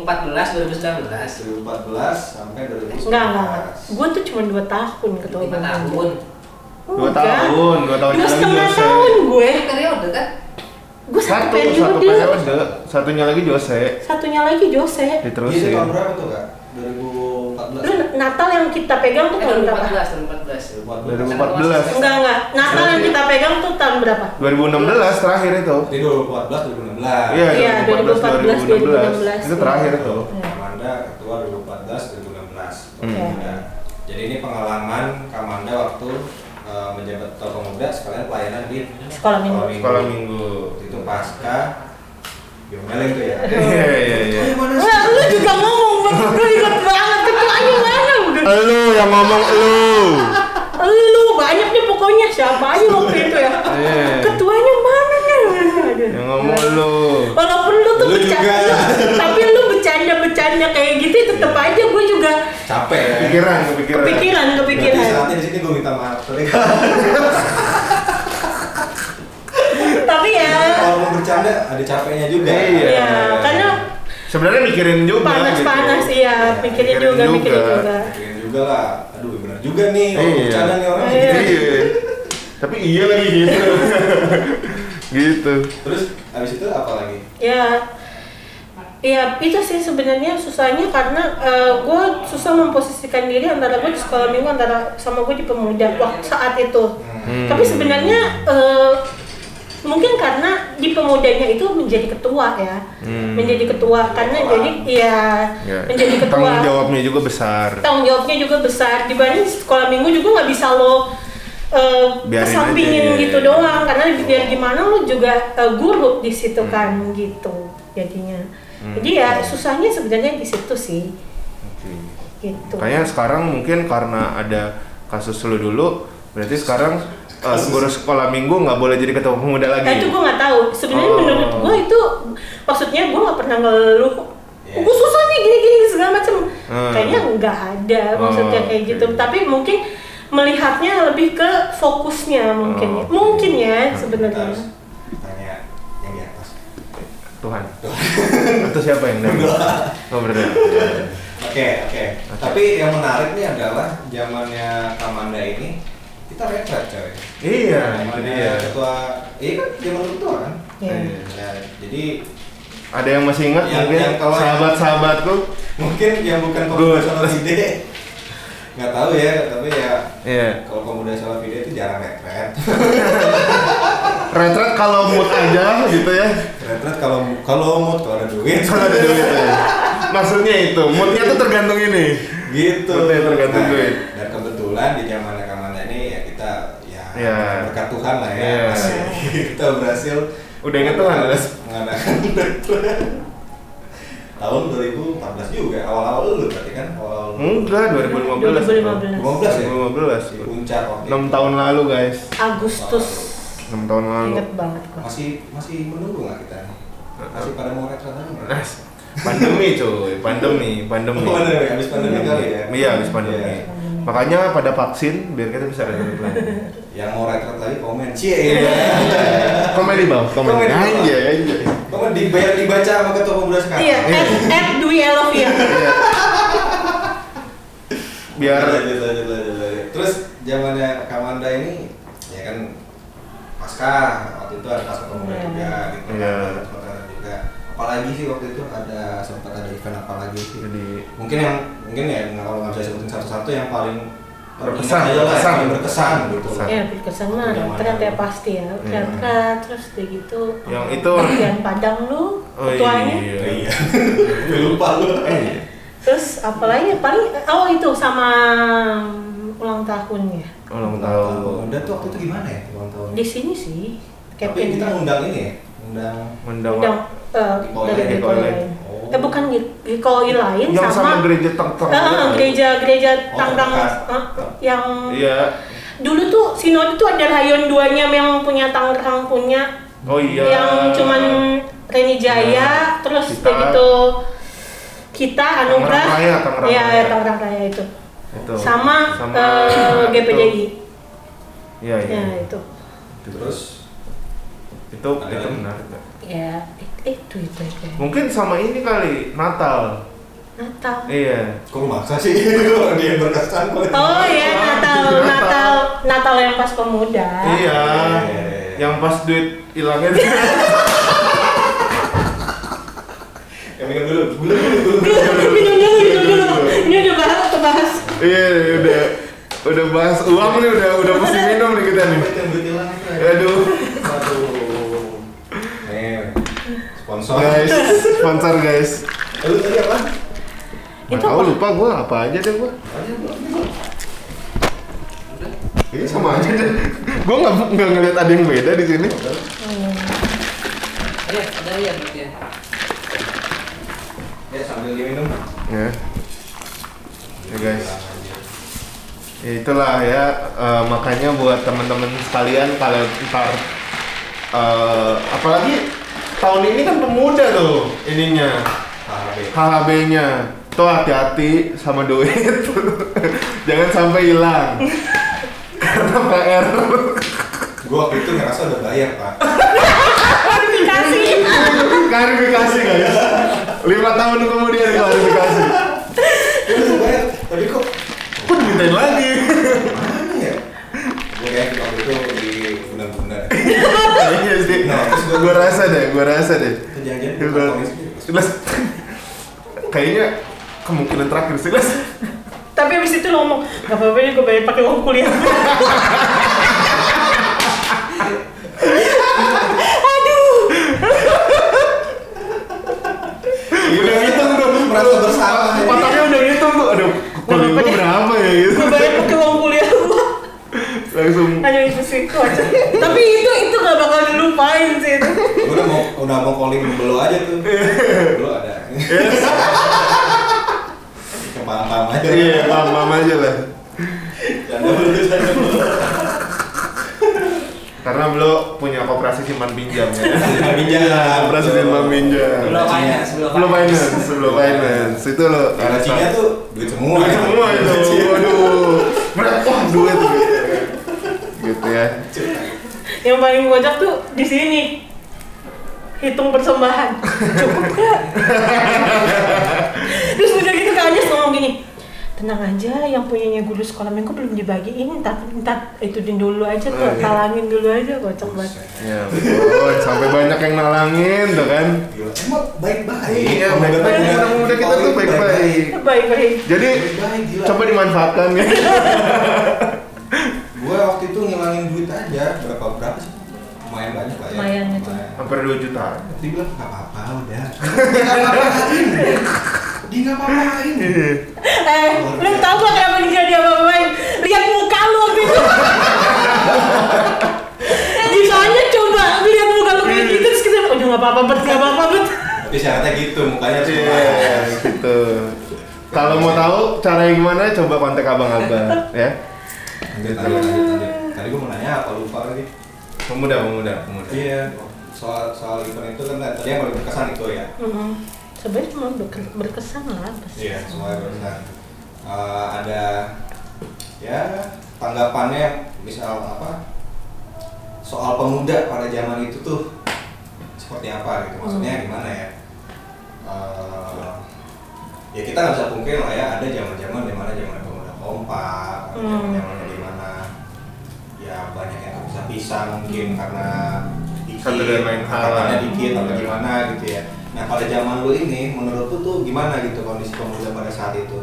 2014, 2019.
2014 sampai 2019.
Enggak, enggak, enggak. Gue tuh cuma 2 tahun ketua
5
umum.
tahun.
Dua
Enggak.
tahun, dua tahun
Dua
lagi
setengah
Jose.
tahun gue.
Periode kan?
Gue satu,
Satu,
periode.
satu periode. Satunya lagi Jose.
Satunya lagi Jose.
Iya, itu
Diterusin.
tahun berapa tuh kak? 2014.
Lu Natal yang kita pegang tuh
Eh,
tahun berapa?
2014, 2014.
2014.
Enggak, enggak. Natal yang kita pegang tuh tahun berapa?
2016 terakhir itu.
Jadi 2014 2016.
Iya,
Iya,
2014 2016.
2014,
Itu terakhir tuh.
Kamanda ketua 2014 2016.
Hmm.
Pemuda. Jadi ini pengalaman Kamanda waktu eh, menjabat ketua pemuda sekalian pelayanan di
Sekolah minggu.
Sekolah minggu.
Itu pasca diomelin tuh ya.
Iya, iya, iya.
Lu juga ngomong, gue inget banget ketuanya mana udah.
Lu yang ngomong lu.
Lu banyak nih pokoknya siapa aja waktu itu ya.
Iya.
Ketuanya mana nih? Aduh.
Yang ngomong lu.
Walaupun lu tuh
Lu
bercanda,
juga.
tapi lu bercanda-bercanda kayak gitu tetep aja gue juga
Capek ya.
Kepikiran, kepikiran.
kepikiran,
Berarti
kepikiran.
saatnya di sini gue minta maaf.
Tapi ya,
Kalau mau bercanda ada capeknya juga.
Iya.
ya karena
Sebenarnya mikirin juga
panas-panas
gitu.
iya, mikirin
Mikirin
juga,
juga.
mikirin juga.
Juga lah. Aduh benar juga nih. Kalau
Iya.
bercanda nih orang.
Iya.
Iya. Tapi iya lagi gitu. gitu.
Terus abis itu apa lagi?
Ya, ya itu sih sebenarnya susahnya karena gue susah memposisikan diri antara gue di sekolah minggu antara sama gue di pemuda waktu saat itu.
Hmm.
Tapi sebenarnya eh, mungkin karena di pemudanya itu menjadi ketua ya,
Hmm.
menjadi ketua karena jadi ya
Ya.
menjadi ketua.
Tanggung jawabnya juga besar.
Tanggung jawabnya juga besar dibanding sekolah minggu juga nggak bisa lo eh,
Biarin
kesampingin
aja,
gitu
iya.
doang karena biar gimana lo juga eh, guru di situ kan gitu jadinya.
Hmm.
Jadi ya susahnya sebenarnya di situ sih
Oke.
gitu.
Kayaknya sekarang mungkin karena ada kasus lu dulu, berarti sekarang uh, guru sekolah minggu nggak boleh jadi ketua pemuda lagi.
Nah itu gue nggak tahu. Sebenarnya
Oh.
menurut gue itu maksudnya gue nggak pernah ngeluh
Iya.
gue susah nih gini-gini segala macam
Hmm.
kayaknya nggak ada maksudnya
Oh,
kayak gitu tapi mungkin melihatnya lebih ke fokusnya mungkin ya.
Oh, oke.
mungkin ya
Kita
sebenarnya
tanya yang di atas.
Tuhan. Atau siapa yang nanya? Oh berarti.
Oke, oke. Tapi yang menarik nih adalah zamannya Kamanda ini kita retret coy.
Iya, itu
Zamannya
dia.
ketua, iya kan zaman ketua kan.
Iya.
Ya, jadi
Ada yang masih ingat
Yang-
mungkin
yang kalau yang-
sahabat-sahabatku?
mungkin yang bukan pemuda salah video nggak tahu ya, tapi ya
Iya.
kalau pemuda salah video itu jarang retret.
Retret kalau mood aja gitu ya.
retret kalau kalau mood kalau ada duit.
Kalau ada duit ya. Maksudnya itu, moodnya tuh tergantung ini.
gitu.
Moodnya tergantung
Nah,
duit.
Dan kebetulan di zaman Kamanda ini ya kita ya
Iya.
berkat Tuhan lah ya. Masih kita berhasil
Udah inget Tuhan,
mengadakan tahun 2014 juga awal-awal lu berarti kan awal
Enggak, 2015.
2015.
2015 ya
2015.
Di puncak waktu
6
itu.
tahun lalu, guys.
Agustus
6 tahun lalu.
inget banget gua
masih masih menunggu nggak kita masih pada mau retret lagi nggak?
Pandemi cuy, pandemi, pandemi.
Oh, pandemi, habis pandemi kali ya?
Iya, habis pandemi.
Iya.
Makanya pada vaksin biar kita bisa retret lagi.
yang mau retret lagi komen cie iya.
Komen di bawah, komen.
Komen di bawah.
Anjay, anjay.
komen dibayar dibaca sama ketua pemuda sekarang
iya at, at Dwi Elovia
Iya. Biar
lanjut, lanjut, lanjut, lanjut. terus zamannya Kamanda ini ya kan pasca waktu itu ada pasca pemuda
Iya.
juga gitu
Iya.
ada pasca juga apalagi sih waktu itu ada sempat ada event apa lagi sih
jadi
mungkin yang mungkin ya kalau nggak bisa sebutin satu-satu yang paling
Berkesan,
lah,
berkesan.
yang berkesan. Gitu
Berkesan.
ya berkesan mah retret ya pasti ya.
Iya.
retret terus kayak gitu.
Yang itu-
latihan padang lu
oh
ketuanya.
iya.
iya. Gue lupa lu
Eh,
terus apalagi paling oh itu sama ulang tahunnya.
Ulang
udah
tahun.
tuh waktu itu gimana ya ulang tahun
di sini sih
tapi kita ngundang ini ya ngundang
Undang
Undang, eh,
Gikoy
dari Eh bukan Gi- Gikoy lain
yang sama gereja teng-teng.
Ah, gereja-gereja
Oh,
tanggang
terdekat.
ah, yang
Iya.
dulu tuh sinode tuh ada rayon duanya yang punya Tangerang punya
Oh iya.
yang cuman Reni Jaya
Nah,
terus
kita-
kayak gitu kita
Tangerang Raya, Tangerang
ya
Raya.
Tangerang Raya itu
Itu.
sama,
Sama
eh,
itu.
GPDI
Iya, iya.
ya itu
terus
Itu itu menarik.
Ya itu itu itu
Mungkin sama ini kali, Natal.
Natal
Iya.
kok maksa sih dia yang berkesan kok
oh ya Natal
Natal.
Natal Natal yang pas pemuda
Iya.
iya.
Yang pas duit hilangnya
yang minum dulu dulu dulu dulu
minum dulu minum dulu ini udah bahas kebahas
Iya, udah udah bahas uang nih udah udah mesti minum nih kita nih.
yang duit hilang itu.
Aduh.
aduh sponsor
Guys, sponsor guys.
Lu tadi apa
Itu
tahu
apa?
lupa gua apa aja deh gua.
aja belum belum
Ini sama aja deh. Gua nggak nggak ngeliat ada yang beda di sini.
Iya, ada ya berarti ya.
ya sambil diminum
Ya. Ya guys. Ya, itulah ya eh, makanya buat teman-teman sekalian kalau ntar eh, apalagi tahun ini kan pemuda tuh ininya.
HHB
HHB-nya tuh hati-hati sama duit. Jangan sampai hilang. Karena PR
gua waktu itu ngerasa udah bayar pak.
Klarifikasi.
Klarifikasi guys. Lima tahun kemudian klarifikasi.
Itu udah bayar tapi kok
kok dimintain lagi
kayak waktu itu di bunda-bunda
iya sih
Nah,
gue rasa deh gue rasa deh
jangan-jangan.
Kayaknya kemungkinan terakhir sih, Mas.
tapi abis itu lo ngomong gak apa-apa nih gue bayar pakai uang kuliah
udah ngitung tuh.
Merasa bersalah.
Otaknya udah ngitung tuh. Aduh, kuliah
apa-apa
gua
deh.
berapa ya gitu.
gue bayar pakai uang kuliah gue
Langsung
hanya itu sih tapi itu itu gak bakal dilupain sih itu
Gua udah mau udah mau calling belo aja tuh belo ada kepala aja
Iya, paham aja lah.
Canda dulu, canda dulu.
Karena beliau punya koperasi simpan pinjam ya.
Simpan pinjam.
koperasi simpan pinjam.
Belum finance, belum
Belum finance, belum finance. Itu lo
Gajinya tuh duit semua.
duit semua itu. Waduh. Berat wah duit gitu. Ya.
Yang paling kocak tuh di sini. Hitung persembahan. Cukup gak? Terus udah gitu Anjas ngomong gini. Tenang aja, yang punyanya guru sekolah minggu belum dibagiin, ntar, ntar itu dulu aja tuh,
Oh, iya.
talangin dulu aja, kocak banget.
Ya betul. Sampai banyak yang nalangin tuh kan.
Gila, Emang baik-baik.
Iya,
Pemuda-
baik-baik.
pemuda-
Orang muda kita tuh baik-baik.
Baik-baik.
Jadi
Baik-baik, gila.
coba dimanfaatkan ya.
Gue waktu itu banyak lah ya.
Lumayan itu.
Hampir 2 juta.
Dia bilang nggak apa-apa udah. Dia nggak apa-apain. Apa-apain.
Eh, lu tau gak kenapa dia dia apa-apain? Lihat muka lu waktu itu. Soalnya coba lihat muka lu kayak gitu terus kita udah nggak apa-apa bet nggak apa-apa bet.
Tapi syaratnya gitu, mukanya harus
Iya, gitu. Kalau mau tahu caranya gimana, coba kontak abang-abang ya.
Lanjut, lanjut, lanjut, lanjut. Tadi gue mau nanya apa lupa lagi.
Pemuda, pemuda, pemuda.
Iya, soal soal event itu kan tadi yang paling berkesan itu ya.
Hmm, Sebenarnya cuma berke- berkesan lah pasti.
Iya, semuanya berkesan. Eh, ada ya tanggapannya misal apa soal pemuda pada zaman itu tuh seperti apa gitu maksudnya gimana ya Eh, ya kita nggak bisa pungkiri lah ya ada zaman-zaman di mana zaman pemuda kompak ada
Hmm.
zaman-zaman di mana ya banyak yang nggak bisa mungkin karena dikit
Satu dan lain hal.
dikit atau
Hmm.
gimana gitu ya. Nah pada zaman lu ini menurut lu tuh gimana gitu kondisi pemuda pada saat itu?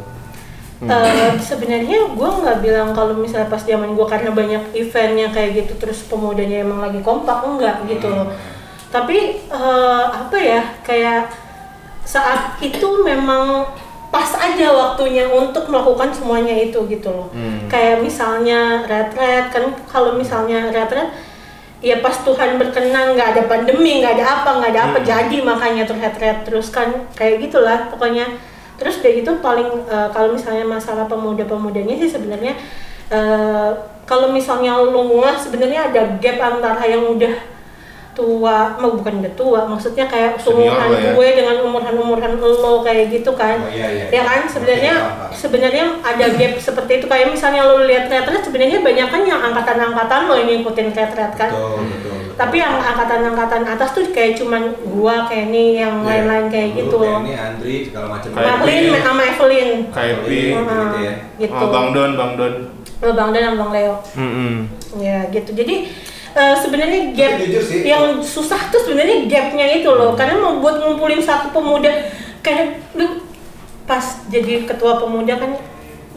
Eh, sebenarnya gue nggak bilang kalau misalnya pas zaman gue karena banyak eventnya kayak gitu terus pemudanya emang lagi kompak enggak gitu loh. Tapi eh, apa ya kayak saat itu memang pas aja waktunya untuk melakukan semuanya itu gitu loh
Hmm.
kayak misalnya retret kan kalau misalnya retret ya pas Tuhan berkenan nggak ada pandemi nggak ada apa nggak ada apa
Hmm.
jadi makanya tuh retret terus kan kayak gitulah pokoknya terus udah gitu paling eh, kalau misalnya masalah pemuda-pemudanya sih sebenarnya eh, kalau misalnya lu sebenarnya ada gap antara yang udah tua, mau bukan udah tua, maksudnya kayak seumuran
ya.
gue dengan umuran-umuran lo kayak gitu kan.
Oh, iya, iya,
Ya
iya.
kan sebenarnya
paham.
sebenarnya ada gap seperti itu kayak misalnya lo lihat retret sebenarnya banyak kan yang angkatan-angkatan lo yang ngikutin retret kan.
betul betul, betul.
Tapi yang angkatan-angkatan atas tuh kayak cuman gua, Kenny, yang
Iya.
lain-lain kayak
Lu,
gitu.
Kenny, Andri segala macam
Kayak Epi.
sama Evelyn.
Kayak
gitu ya
Gitu.
Oh, Bang Don, Bang Don.
Lo Bang Dan sama Bang Leo.
Mm-mm.
Ya gitu. Jadi eh, sebenarnya gap yang susah tuh sebenarnya gapnya itu loh. Karena mau buat ngumpulin satu pemuda kayak lu pas jadi ketua pemuda kan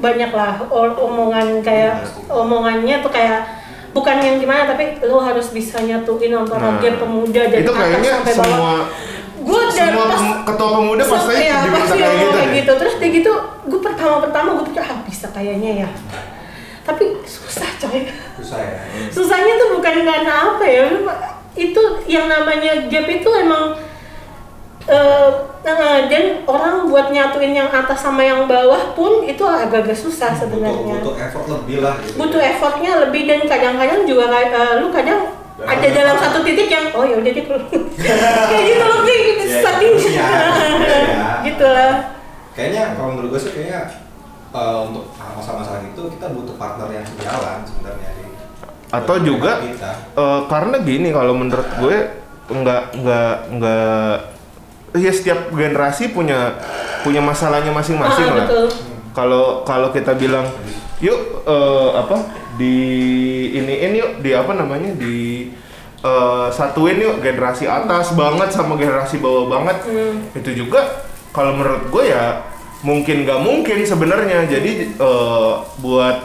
banyak lah omongan kayak
Pasti.
omongannya tuh kayak bukan yang gimana tapi lo harus bisa nyatuin antara
Nah,
gap pemuda dari
itu
atas
kayaknya
sampai bawah.
semua
Gue dari pas
ketua pemuda pasti
iya,
diminta
pasti
kayak gitu.
kayak
ya?
gitu. Terus kayak gitu, gue pertama-pertama gue pikir ah bisa kayaknya ya. Tapi susah coy.
susah ya
Susahnya tuh bukan karena apa ya, itu yang namanya gap itu emang eh eh, dan orang buat nyatuin yang atas sama yang bawah pun itu agak-agak susah
butuh,
sebenarnya.
butuh effort lebih lah gitu
Butuh effortnya lebih dan kadang-kadang juga eh, lu kadang ada dalam satu titik yang oh ya udah kayak gitu loh kayak gitu
Iya, iya, iya.
gitu lah.
kayaknya kalau menurut gue sih kayaknya eh, untuk masalah-masalah itu kita butuh partner yang sejalan sebenarnya di
Atau juga
kita.
Eh, karena gini kalau menurut gue nggak nggak nggak ya setiap generasi punya punya masalahnya masing-masing
Ah,
lah. Kalau kalau kita bilang yuk eh, apa di iniin yuk di apa namanya di eh, satuin yuk generasi atas banget sama generasi bawah banget
Hmm.
itu juga kalau menurut gue ya mungkin nggak mungkin sebenarnya jadi eh, buat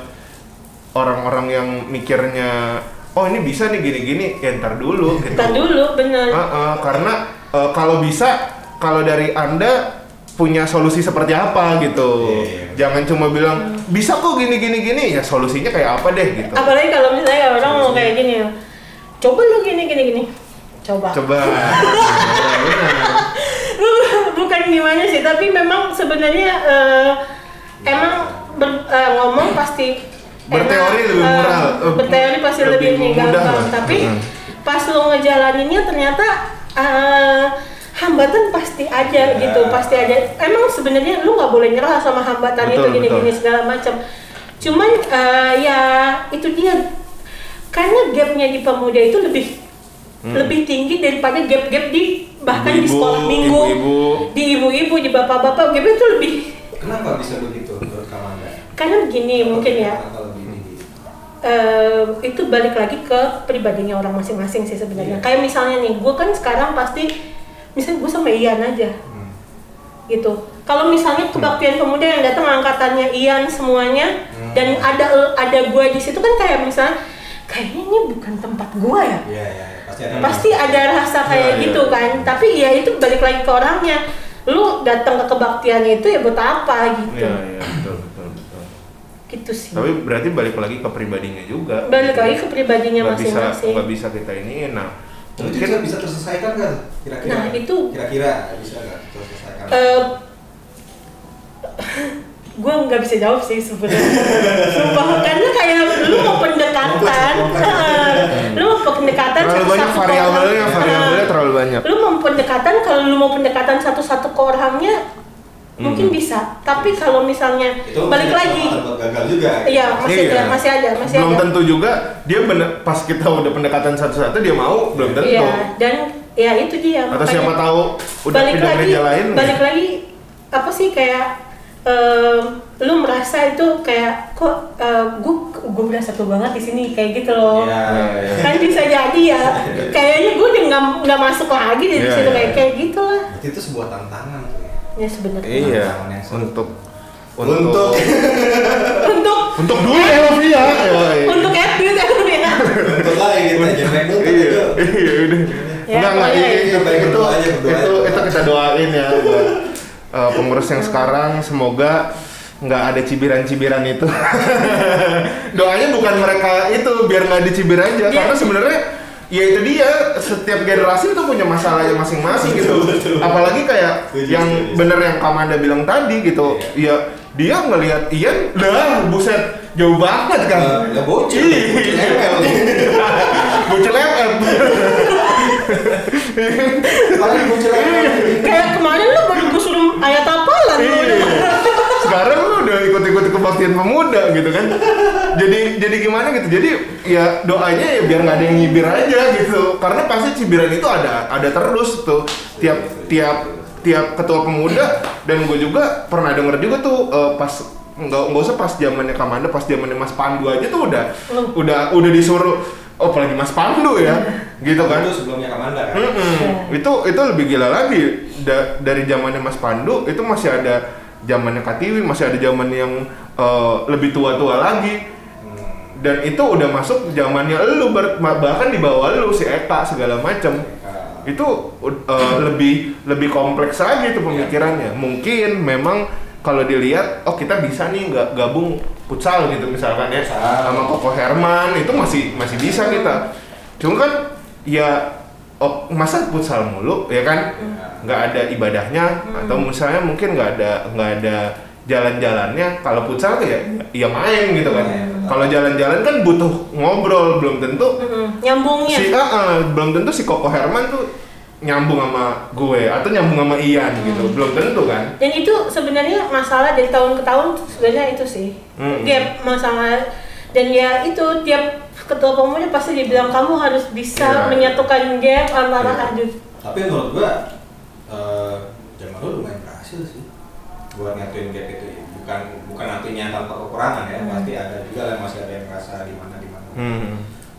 orang-orang yang mikirnya oh ini bisa nih gini-gini ya ntar dulu gitu
Ntar dulu bener.
Ah, ah, karena eh, kalau bisa kalau dari anda punya solusi seperti apa gitu
Iya.
jangan cuma bilang bisa kok gini gini gini ya solusinya kayak apa deh gitu
Apalagi kalau misalnya orang mau kayak gini ya, coba lu gini gini gini, coba.
coba Ya, benar.
Bukan gimana sih, tapi memang sebenarnya eh, emang ber- eh, ngomong pasti
Berteori
enak,
lebih
eh,
murah, eh,
berteori pasti
lebih
lebih, gampang. tapi
Hmm.
pas lo ngejalaninnya ternyata eh, hambatan pasti ada
Ya.
gitu pasti ada. Emang sebenarnya lu nggak boleh nyerah sama hambatan
Betul,
itu gini-gini segala macam. Cuman eh, ya itu dia. Karena gapnya di pemuda itu lebih
Hmm.
lebih tinggi daripada gap-gap di bahkan di
Ibu-ibu,
sekolah minggu
ibu-ibu.
di ibu-ibu di bapak-bapak gap itu lebih
Kenapa bisa begitu menurut Kamanda?
karena begini mungkin ya eh, itu balik lagi ke pribadinya orang masing-masing sih sebenarnya.
Iya.
Kayak misalnya nih, gue kan sekarang pasti, misalnya gue sama Ian aja,
Hmm.
gitu. Kalau misalnya kebaktian pemuda yang datang angkatannya Ian semuanya,
Hmm.
dan ada ada gue di situ kan kayak misalnya, kayaknya ini bukan tempat gue ya.
Iya, iya, iya. pasti ada.
Pasti ada rasa kayak
Iya, iya,
gitu
iya.
kan. Tapi ya itu balik lagi ke orangnya. Lu datang ke kebaktian itu ya buat apa gitu.
Iya, iya, betul, betul, betul.
Gitu sih.
Tapi berarti balik lagi ke pribadinya juga.
balik lagi ke pribadinya
nggak bisa
masing-masing.
nggak bisa kita ini nah
Itu
mungkin
juga bisa terselesaikan kan? Kira-kira.
Nah, itu-
kira-kira bisa nggak terselesaikan?
Eh, gue nggak bisa jawab sih sebenarnya. Sumpah, karena kayak lu mau pendekatan. Lu mau pendekatan
terlalu
satu
banyak
satu
variabelnya variabelnya terlalu banyak.
Lu mau pendekatan kalau lu mau pendekatan satu-satu ke orangnya mungkin bisa. Tapi kalau misalnya
itu
balik lagi.
gagal juga.
iya masih
Iya.
ada masih ada masih
belum
ada.
tentu juga dia bener pas kita udah pendekatan satu-satu dia mau belum tentu.
Iya dan ya itu dia.
Atau
makanya-
siapa tahu udah
balik
pindah
lagi
lain.
balik lagi apa sih kayak lu merasa itu kayak kok gue gue merasa tuh banget di sini kayak gitu loh
Iya,
Iya, iya.
kan bisa jadi ya kayaknya gue udah nggak nggak masuk lagi di
Iya,
situ
iya.
kayak kayak gitu lah
Berarti itu sebuah tantangan tuh ya.
ya sebenarnya
iya
seru.
untuk
Untuk
untuk
untuk dulu ya Novia
untuk edit ya
untuk lagi kita jemek dulu
iya
itu.
iya udah
Ya,
enggak enggak itu
itu.
itu itu,
Berdoa aja, berdoa
itu,
aja.
itu kita doain ya uh, pengurus yang sekarang semoga nggak ada cibiran-cibiran itu. Doanya bukan mereka itu biar nggak dicibir aja.
Dia-
karena sebenarnya ya itu dia setiap generasi itu punya masalahnya masing-masing gitu. Apalagi kayak
Setuju,
yang bener yang Kamanda bilang tadi gitu. Ya dia ngelihat Ian lah buset jauh banget kan.
Ya bocil,
Iya.
bocil
bocil MM
Paling bocil ML.
kayak kemarin lu baru ayat apalan lu
Iya. Sekarang lu udah ikut-ikut kebaktian pemuda gitu kan. Jadi jadi gimana gitu. Jadi ya doanya ya biar nggak ada yang nyibir aja gitu. Karena pasti cibiran itu ada ada terus tuh tiap tiap tiap ketua pemuda dan gue juga pernah denger juga tuh eh, pas nggak nggak usah pas zamannya Kamanda pas zamannya Mas Pandu aja tuh udah
Hmm.
udah udah disuruh oh apalagi Mas Pandu ya gitu kan?
Itu sebelumnya Kamanda kan.
Mm-mm. itu itu lebih gila lagi. Da- dari zamannya Mas Pandu itu masih ada zamannya Katiwi masih ada zaman yang eh, lebih tua-tua lagi.
Hmm.
dan itu udah masuk zamannya lu bahkan di bawah lu si Eka segala macam
Nah,
itu uh, lebih lebih kompleks lagi itu pemikirannya. Mungkin memang kalau dilihat oh kita bisa nih nggak gabung futsal gitu misalkan ya sama Koko Herman itu masih masih bisa kita. Cuma kan ya oh, masa futsal mulu ya kan? Nggak ada ibadahnya atau misalnya mungkin nggak ada nggak ada jalan-jalannya kalau futsal tuh ya ya main gitu kan.
Main.
kalau jalan-jalan kan butuh ngobrol belum tentu
Mm-mm. nyambungnya.
si ah, ah, belum tentu si Koko Herman tuh nyambung sama gue atau nyambung sama Ian gitu belum tentu kan.
Dan itu sebenarnya masalah dari tahun ke tahun sebenarnya itu sih.
Hmm.
gap masalah dan ya itu tiap ketua pemuda pasti dibilang kamu harus bisa
Iya.
menyatukan gap antara
Iya.
aduh
Tapi menurut gua eh zaman dulu lumayan berhasil sih buat nyatuin gap itu bukan bukan artinya tanpa kekurangan ya
Hmm.
pasti ada juga lah masih ada yang merasa di mana di mana
hmm.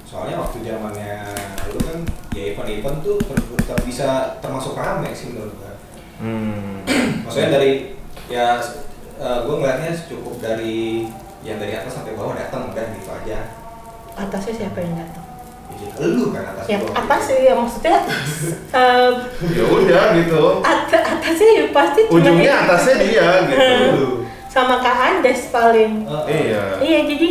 soalnya waktu zamannya dulu kan ya event-event tuh ter- tetap bisa termasuk rame sih menurut gua
Hmm.
maksudnya dari ya eh, gua ngeliatnya cukup dari yang dari atas sampai bawah datang udah gitu aja
atasnya siapa yang datang?
Lu kan atas
ya atas sih ya maksudnya eh,
ya udah gitu.
at- atasnya ya pasti
ujungnya
dia-
atasnya dia gitu.
Sama Kak Andes paling.
Eh.
iya.
Iya jadi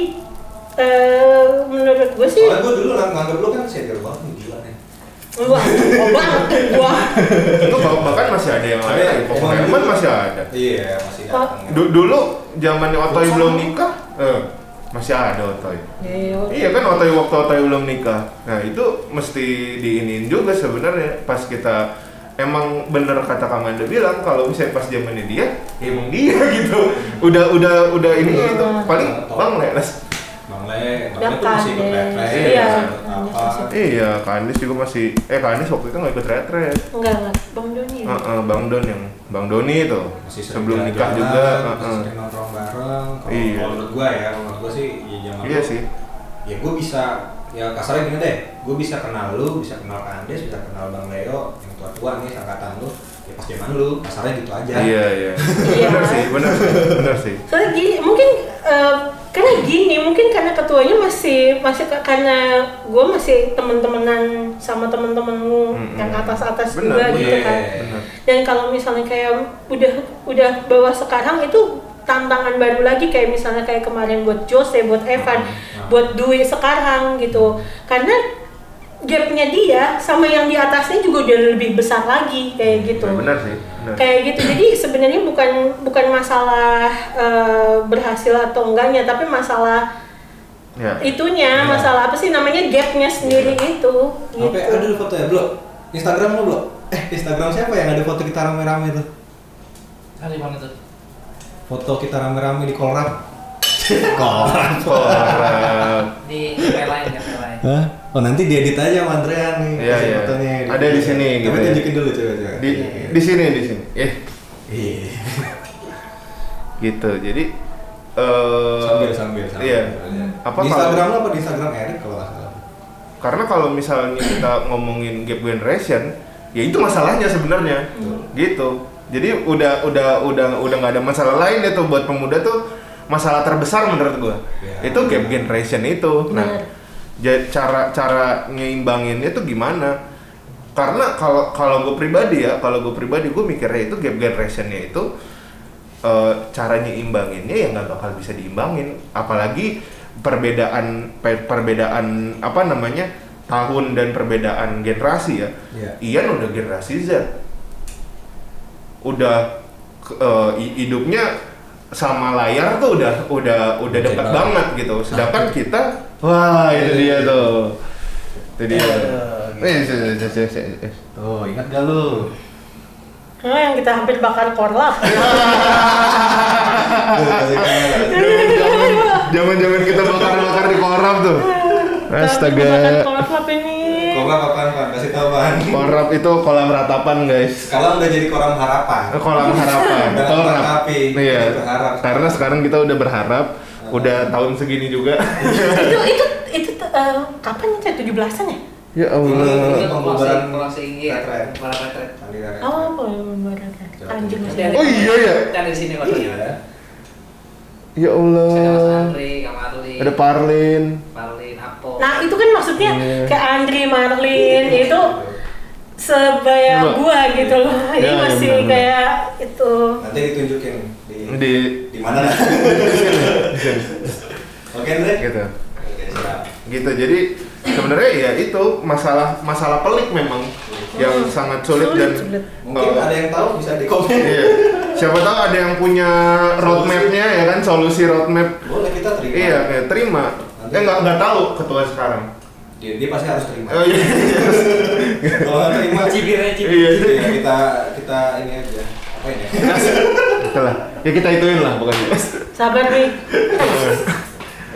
eh, menurut gue sih
soalnya gua dulu lang- nganggap lu kan senior banget gila nih.
Wah oh banget tuh gua.
Itu bah- bahkan masih ada yang lain
Emang
masih ada.
Iya, masih datang.
Du- dulu zamannya Otoy belum nikah eh, masih ada Otoy.
Iya.
Iya kan Otoy waktu Otoy belum nikah. Nah itu mesti diinin juga sebenarnya pas kita emang bener kata Kang Anda bilang kalau misalnya pas zamannya dia, ya emang dia gitu. Udah udah udah ini
Iya.
gitu. Paling bang les.
Bang Le, Bang Le tuh masih ikut retret,
Iya.
apa.
Iya, Kandis juga masih eh Kandis waktu itu nggak ikut retret.
Enggak, enggak. Bang Doni. ya?
Heeh, Bang Don yang Bang Doni itu
Masih
sebelum nikah
jalan-jalan,
juga.
masih sering nongkrong bareng. Kalau
Iya.
menurut gua ya, kalau menurut gua sih ya zaman
Iya
lu,
sih.
Ya gua bisa ya kasarnya gini deh, gua bisa kenal lu, bisa kenal Kandes, bisa kenal Bang Leo, yang tua-tua nih angkatan lu, ya pas zaman lu, kasarnya gitu aja.
Iya, iya.
Iya.
Benar sih, benar sih. Benar sih.
Soalnya gini, mungkin eh, karena gini, mungkin karena ketuanya masih masih karena gue masih teman-temanan sama teman-temanmu
Mm-mm.
yang atas atas
Benar,
juga gitu
iya.
kan.
Benar.
Dan kalau misalnya kayak udah udah bawa sekarang itu tantangan baru lagi kayak misalnya kayak kemarin buat Jose, buat Evan,
Hmm.
buat Dwi sekarang gitu. Karena gapnya dia sama yang di atasnya juga udah lebih besar lagi kayak gitu
Benar sih. Benar.
kayak gitu jadi sebenarnya bukan bukan masalah eh, berhasil atau enggaknya tapi masalah
Ya.
itunya
Ya.
masalah apa sih namanya gapnya sendiri itu gitu
Sampai ada foto ya, Bro. Instagram lu, Bro. Eh, Instagram siapa yang ada foto kita rame-rame tuh?
Kali bang itu.
Foto kita rame-rame di kolrap. kolrap.
Orang.
Di lain lain.
Hah? Oh nanti diedit aja sama Andrea nih
Iya, iya.
fotonya.
Ada di sini
Tapi
gitu ya.
tunjukin dulu coba coba.
Di di sini di sini. Eh,
Iya.
gitu. Jadi eh
Sambil sambil sambil.
Iya.
Apa di
kalau-
Instagram lu apa di Instagram Erik kalau nggak salah?
karena kalau misalnya kita ngomongin gap generation, ya itu masalahnya sebenarnya. Gitu. Jadi udah udah udah udah nggak ada masalah lain itu buat pemuda tuh masalah terbesar menurut gua.
Iya.
Itu gap generation itu. Nah, cara cara nyeimbanginnya tuh gimana? Karena kalau kalau gue pribadi ya, kalau gue pribadi gue mikirnya itu gap generationnya itu eh, cara nyeimbanginnya ya nggak bakal bisa diimbangin, apalagi perbedaan per- perbedaan apa namanya tahun dan perbedaan generasi ya.
Iya.
Ian udah generasi Z, udah hi- hidupnya sama layar tuh udah udah udah dekat banget gitu. Sedangkan kita, wah itu dia tuh, itu dia. Eh, eh, eh, eh, eh, eh.
Tuh, ingat gak lu?
Oh, yang kita hampir bakar korlap
Zaman-zaman kita bakar-bakar di korap tuh.
bakar
Astaga.
korlap ini
Kolam apaan, Pan? Kasih tau, Pan.
Korap itu kolam ratapan, guys.
Sekarang udah jadi kolam harapan.
Eh, Kolam harapan. Korap.
melengkapi.
Iya.
Berharap.
Karena sekarang kita udah berharap udah tahun segini juga.
itu itu itu eh, kapan itu tujuh belasan ya
ya Allah.
Ini
Itu
pembubaran
kelas tinggi ya.
kan.
oh baru anjing.
Oh iya ya.
Ada di sini fotonya.
Iya.
Ya
Mas
Allah.
Kang Arli,
Ada Parlin.
Parlin, Apo.
nah itu kan maksudnya
Iya.
kayak Andri Marlin itu sebaya
Coba.
gua gitu loh
Ya,
ini
ya,
masih
benar-benar.
kayak itu
Nanti ditunjukin di
Di
di mana? Oke, Andre?
gitu.
Oke, siap.
Gitu. Jadi sebenarnya ya itu masalah masalah pelik memang yang sangat sulit, dan
sulit.
Mungkin
eh,
ada yang tahu bisa di komen.
Iya. Siapa tahu ada yang punya roadmapnya ya kan solusi roadmap.
Boleh kita terima.
Iya, ya, terima. Eh nggak nggak tahu ketua sekarang.
Dia, dia pasti harus terima.
Oh iya.
Kalau nggak terima,
Cibir aja, cibir.
Iya.
ya kita kita ini aja. Apa ini?
Itulah. Ya kita ituin lah pokoknya.
sabar nih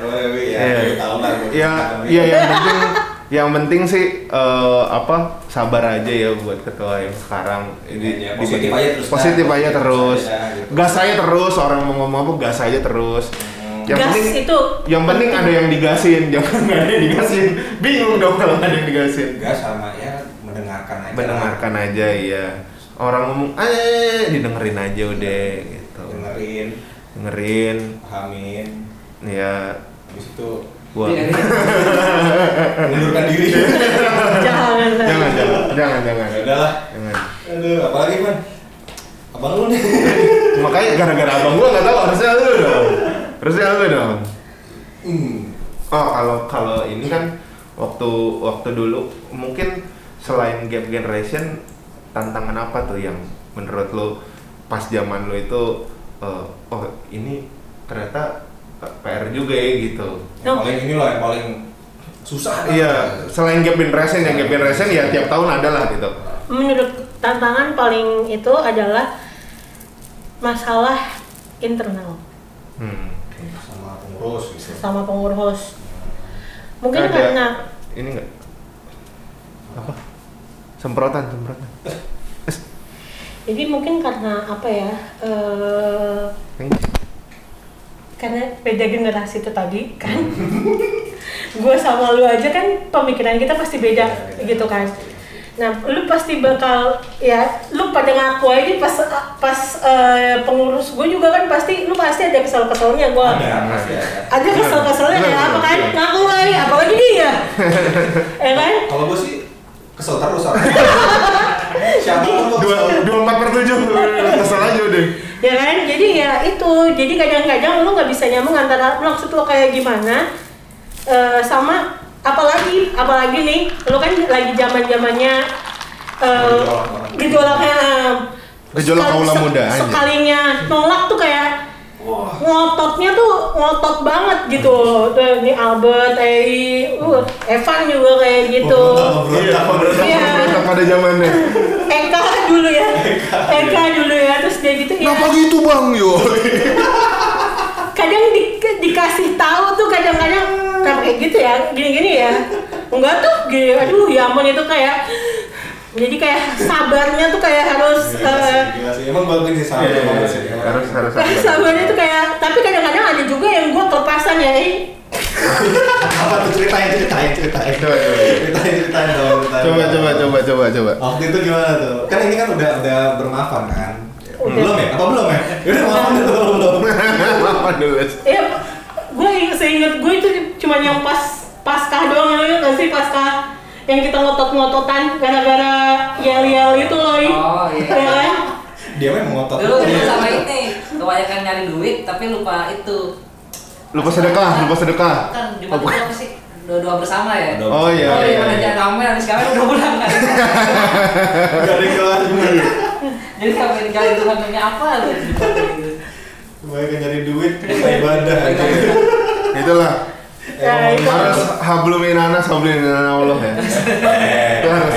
Oh iya,
Iya.
ya, tahu lah. gua
Ya,
kita
iya yang penting yang penting sih eh, apa sabar aja ya buat ketua yang sekarang.
Iya, positif aja terus,
positif aja terus.
gitu.
gas aja terus orang mau ngomong apa gas aja terus.
Hmm.
yang
gas
penting
itu
yang penting ada yang digasin jangan nggak ada yang digasin. Bingung dong kalau ada yang digasin.
Gas sama ya mendengarkan aja.
mendengarkan aja iya. Orang ngomong eh didengerin aja udah gitu.
Dengerin,
dengerin.
Pahamin.
ya
Habis itu
buat
Iya,
mengundurkan diri.
jangan
jangan jangan jangan jangan
Ya udahlah.
jangan
Aduh, apalagi man? Abang lu nih.
makanya gara-gara abang gua nggak tahu harusnya lu dong harusnya lu dong
Hmm.
oh kalau kalau ini kan waktu waktu dulu mungkin selain gap generation tantangan apa tuh yang menurut lo pas zaman lo itu eh, oh ini ternyata PR juga ya gitu.
Yang paling ini loh yang paling susah.
Iya, selain gap in resen, yang gap in resen ya tiap tahun ada lah gitu.
menurut tantangan paling itu adalah masalah internal
Hmm.
sama pengurus gitu.
sama pengurus mungkin
Ada-
karena
Ini enggak apa? Semprotan, semprotan.
jadi mungkin karena apa ya eh,
Thank you.
Karena beda generasi itu tadi kan? Gue sama lu aja kan pemikiran kita pasti beda gitu kan? nah lu pasti bakal ya lu pada ngaku aja pas pas eh, pengurus gue juga kan pasti lu pasti ada kesel keselnya gue
Ada, pasti ada.
ada kesel keselnya ya apa kan? ngaku aja apalagi dia. Ya kan?
Kalau gue sih kesel terus. Siapa
Dua, dua empat per tujuh, kesel aja udah.
Ya kan? Jadi ya itu. Jadi kadang-kadang lu nggak bisa nyambung antara maksud lo kayak gimana eh, sama apalagi apalagi nih lu kan lagi zaman zamannya uh, gejolaknya
Gejolak kaula
se-
muda aja.
sekalinya nolak tuh kayak ngototnya tuh ngotot banget gitu tuh ini Albert, Ei, uh, Evan juga kayak gitu
Berontak, berontak.
Iya.
Tetap pada zamannya.
Eka dulu ya Eka dulu ya terus dia gitu ya
Kenapa gitu bang yo?
kadang di, dikasih tahu tuh kadang-kadang kenapa kayak gitu ya gini-gini ya enggak tuh gini, aduh ya ampun itu kayak jadi kayak sabarnya tuh kayak harus
Gila sih,
eh,
gila sih. Emang bagus sih
Iya,
sih.
harus harus.
kayak sabarnya tuh kayak tapi kadang-kadang ada juga yang gua kelepasan ya eh.
Apa tuh ceritain ceritain ceritain.
Coba, coba.
Ceritain ceritain dong. ceritain.
Coba coba coba coba coba.
Waktu itu gimana tuh? Kan ini kan udah udah bermaafan kan?
Udah.
Belum ya? Apa belum ya? Udah maafan dulu belum?
Apa dulu?
ya gue seinget gue itu cuma yang pas paskah doang ya nggak sih paskah yang kita ngotot-ngototan gara-gara yel-yel itu loh.
Oh, iya.
Ya kan?
Dia memang ngotot.
Dulu dulu sama ini, kebanyakan nyari duit tapi lupa itu.
Lupa sedekah, lupa sedekah.
Kan itu apa sih? Doa-doa bersama ya.
Oh iya
Oh,
iya.
iya,
iya.
jangan rame habis kami udah pulang kan.
Gak ada kelar.
Jadi kami tinggalin Tuhan punya apa lu gitu.
Kebanyakan nyari duit, lupa ibadah.
Itulah.
Ya, itu.
Harus hablumin anas, hablumin Allah ya. Itu harus.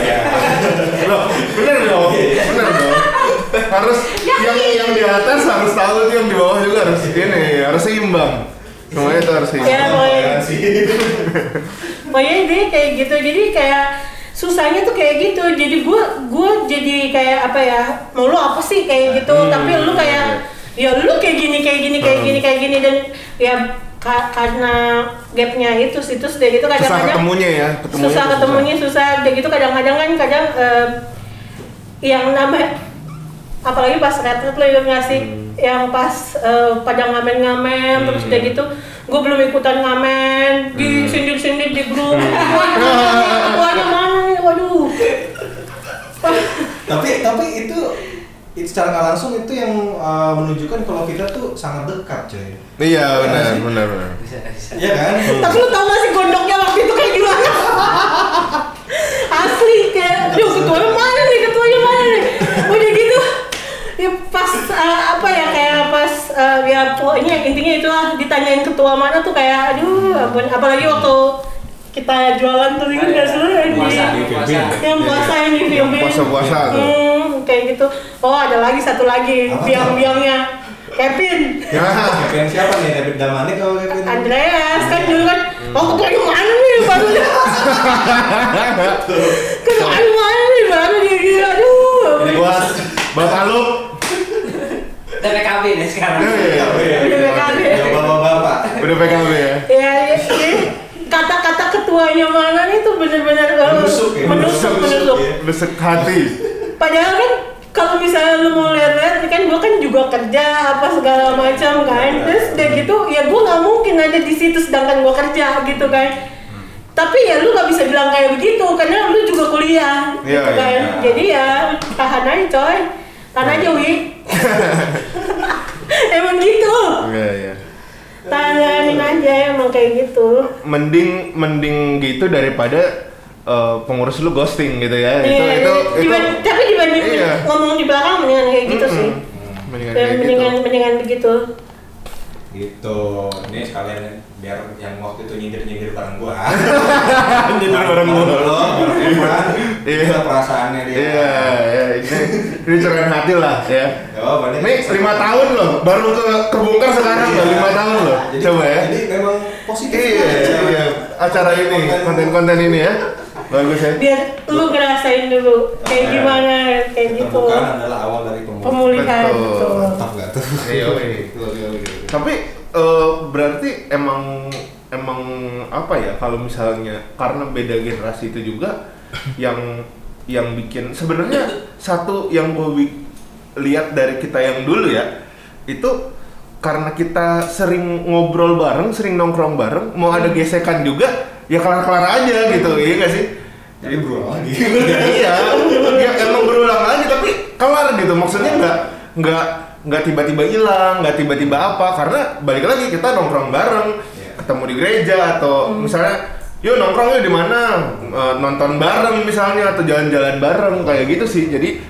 Loh, bener dong, bener dong. Harus yang yang di atas harus tahu yang di bawah juga harus ini, harus seimbang. Semuanya itu harus
Ya,
seimbang.
pokoknya-
sih.
Pokoknya dia kayak gitu, jadi kayak susahnya tuh kayak gitu. Jadi gue gue jadi kayak apa ya? Mau lu apa sih kayak gitu?
Hmm,
Tapi lu kayak ya lu kayak gini kayak gini kayak
Hmm.
gini kayak gini dan ya ka- karena gapnya itu sih terus udah gitu
Susah
kadang-kadang
ketemunya ya, ketemunya
susah ketemunya susah udah gitu kadang-kadang kan kadang eh, yang namanya apalagi pas retret lo yang ngasih
Hmm.
yang pas eh, pada ngamen-ngamen terus udah gitu gue belum ikutan ngamen di sindir-sindir di grup. Waduh mana waduh.
Tapi tapi itu itu secara nggak langsung itu yang uh, menunjukkan kalau kita tuh sangat dekat coy
Iya benar,
sih?
benar, benar.
Bisa bisa.
Iya kan?
tapi lu tau gak sih gondoknya waktu itu kayak gimana asli kayak aduh ketuanya mana nih ketuanya mana nih udah gitu ya pas eh, apa ya kayak pas eh, ya pokoknya intinya itu lah ditanyain ketua mana tuh kayak aduh apalagi waktu kita jualan tuh ingat gak sih lu yang di
Puasa, puasa.
Yang puasa yang di
Yang
film
puasa-puasa tuh.
hmm, kayak gitu oh ada lagi satu lagi
Apa tuh?
biang-biangnya Kevin
Ya,
Kevin siapa nih? David Damani kalau Kevin?
Andreas kan dulu kan oh ketuanya mana nih baru ketuanya mana nih baru dia dia aduh
buat Bapak lu.
Udah PKB deh sekarang.
Iya, iya.
Iya,
Udah PKB.
Ya bapak-bapak.
Udah PKB ya.
ya, ya, ya kata-kata ketuanya mana nih tuh bener-bener eh,
Menusuk ya,
menusuk
menusuk,
menusuk
ya.
Hati.
padahal kan kalau misalnya lu mau lihat-lihat kan gue kan juga kerja apa segala macam kan terus udah gitu ya gue nggak mungkin ada di situ sedangkan gue kerja gitu kan tapi ya lu nggak bisa bilang kayak begitu karena lu juga kuliah
Iya,
gitu kan
iya.
jadi ya tahan aja coy tahan aja wi emang gitu
Iya, iya.
Tahanin aja emang kayak gitu
Mending mending gitu daripada eh, pengurus lu ghosting gitu ya. Itu
Iya,
itu itu.
diban- tapi dibanding
Iya.
ngomong di belakang mendingan kayak gitu
Mm-mm.
sih
Mendingan
Ya,
kayak
mendingan
gitu.
mendingan begitu
Gitu. Ini sekalian biar yang waktu itu nyindir-nyindir bareng gua.
Nyindir bareng gua.
Lo.
Iya.
Itulah perasaannya dia.
Iya, iya, ini, ini curahan hati lah ya.
Oh, berarti
Ini lima tahun loh, baru ke kebongkar sekarang loh, lima tahun loh.
Jadi,
Coba ya.
Jadi memang positif.
Iya,
aja.
iya, acara ini, konten-konten ini ya. Bagus ya.
biar lu ngerasain dulu kayak
Iya.
gimana kayak gitu
Keterbukaan adalah awal dari pemulihan.
pemulihan
Betul.
betul.
Mantap gak tuh?
Iya, iya. Tapi eh, berarti emang emang apa ya kalau misalnya karena beda generasi itu juga yang yang bikin sebenarnya satu yang gue lihat dari kita yang dulu ya itu karena kita sering ngobrol bareng, sering nongkrong bareng, mau ada gesekan juga ya kelar-kelar aja gitu, iya gak sih?
Jadi berulang lagi.
ya, iya, ya emang berulang lagi tapi kelar gitu. Maksudnya nggak nggak nggak tiba-tiba hilang, nggak tiba-tiba apa karena balik lagi kita nongkrong bareng,
Iya.
ketemu di gereja atau misalnya yuk nongkrong yuk di mana Eh, nonton bareng misalnya atau jalan-jalan bareng kayak gitu sih. Jadi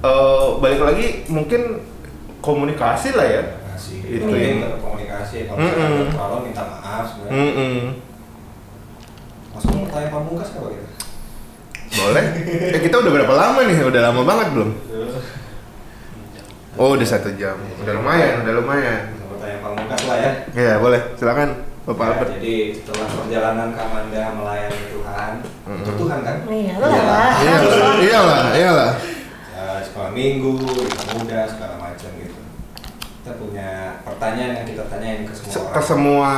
eh, balik lagi mungkin komunikasi lah ya.
Komunikasi.
Itu
Itu
yang-
komunikasi. Kalau
Mm-mm.
misalnya ada terlalu minta maaf sebenarnya.
Mm-mm.
Langsung pertanyaan pamungkas apa gitu?
Boleh? Eh kita udah berapa lama nih? Udah lama banget belum? Oh udah satu jam. Udah lumayan, udah lumayan.
Pertanyaan pamungkas lah ya.
Ya boleh, silakan Bapak
Ya,
Albert.
jadi setelah perjalanan Kamanda melayani Tuhan, untuk Tuhan kan?
Iya
Iyalah.
lah.
Iyalah, iyalah, iyalah.
Ya, sekolah minggu, muda, segala macam gitu. Kita punya pertanyaan yang kita tanyain ke semua
Se-
orang.
Ke semua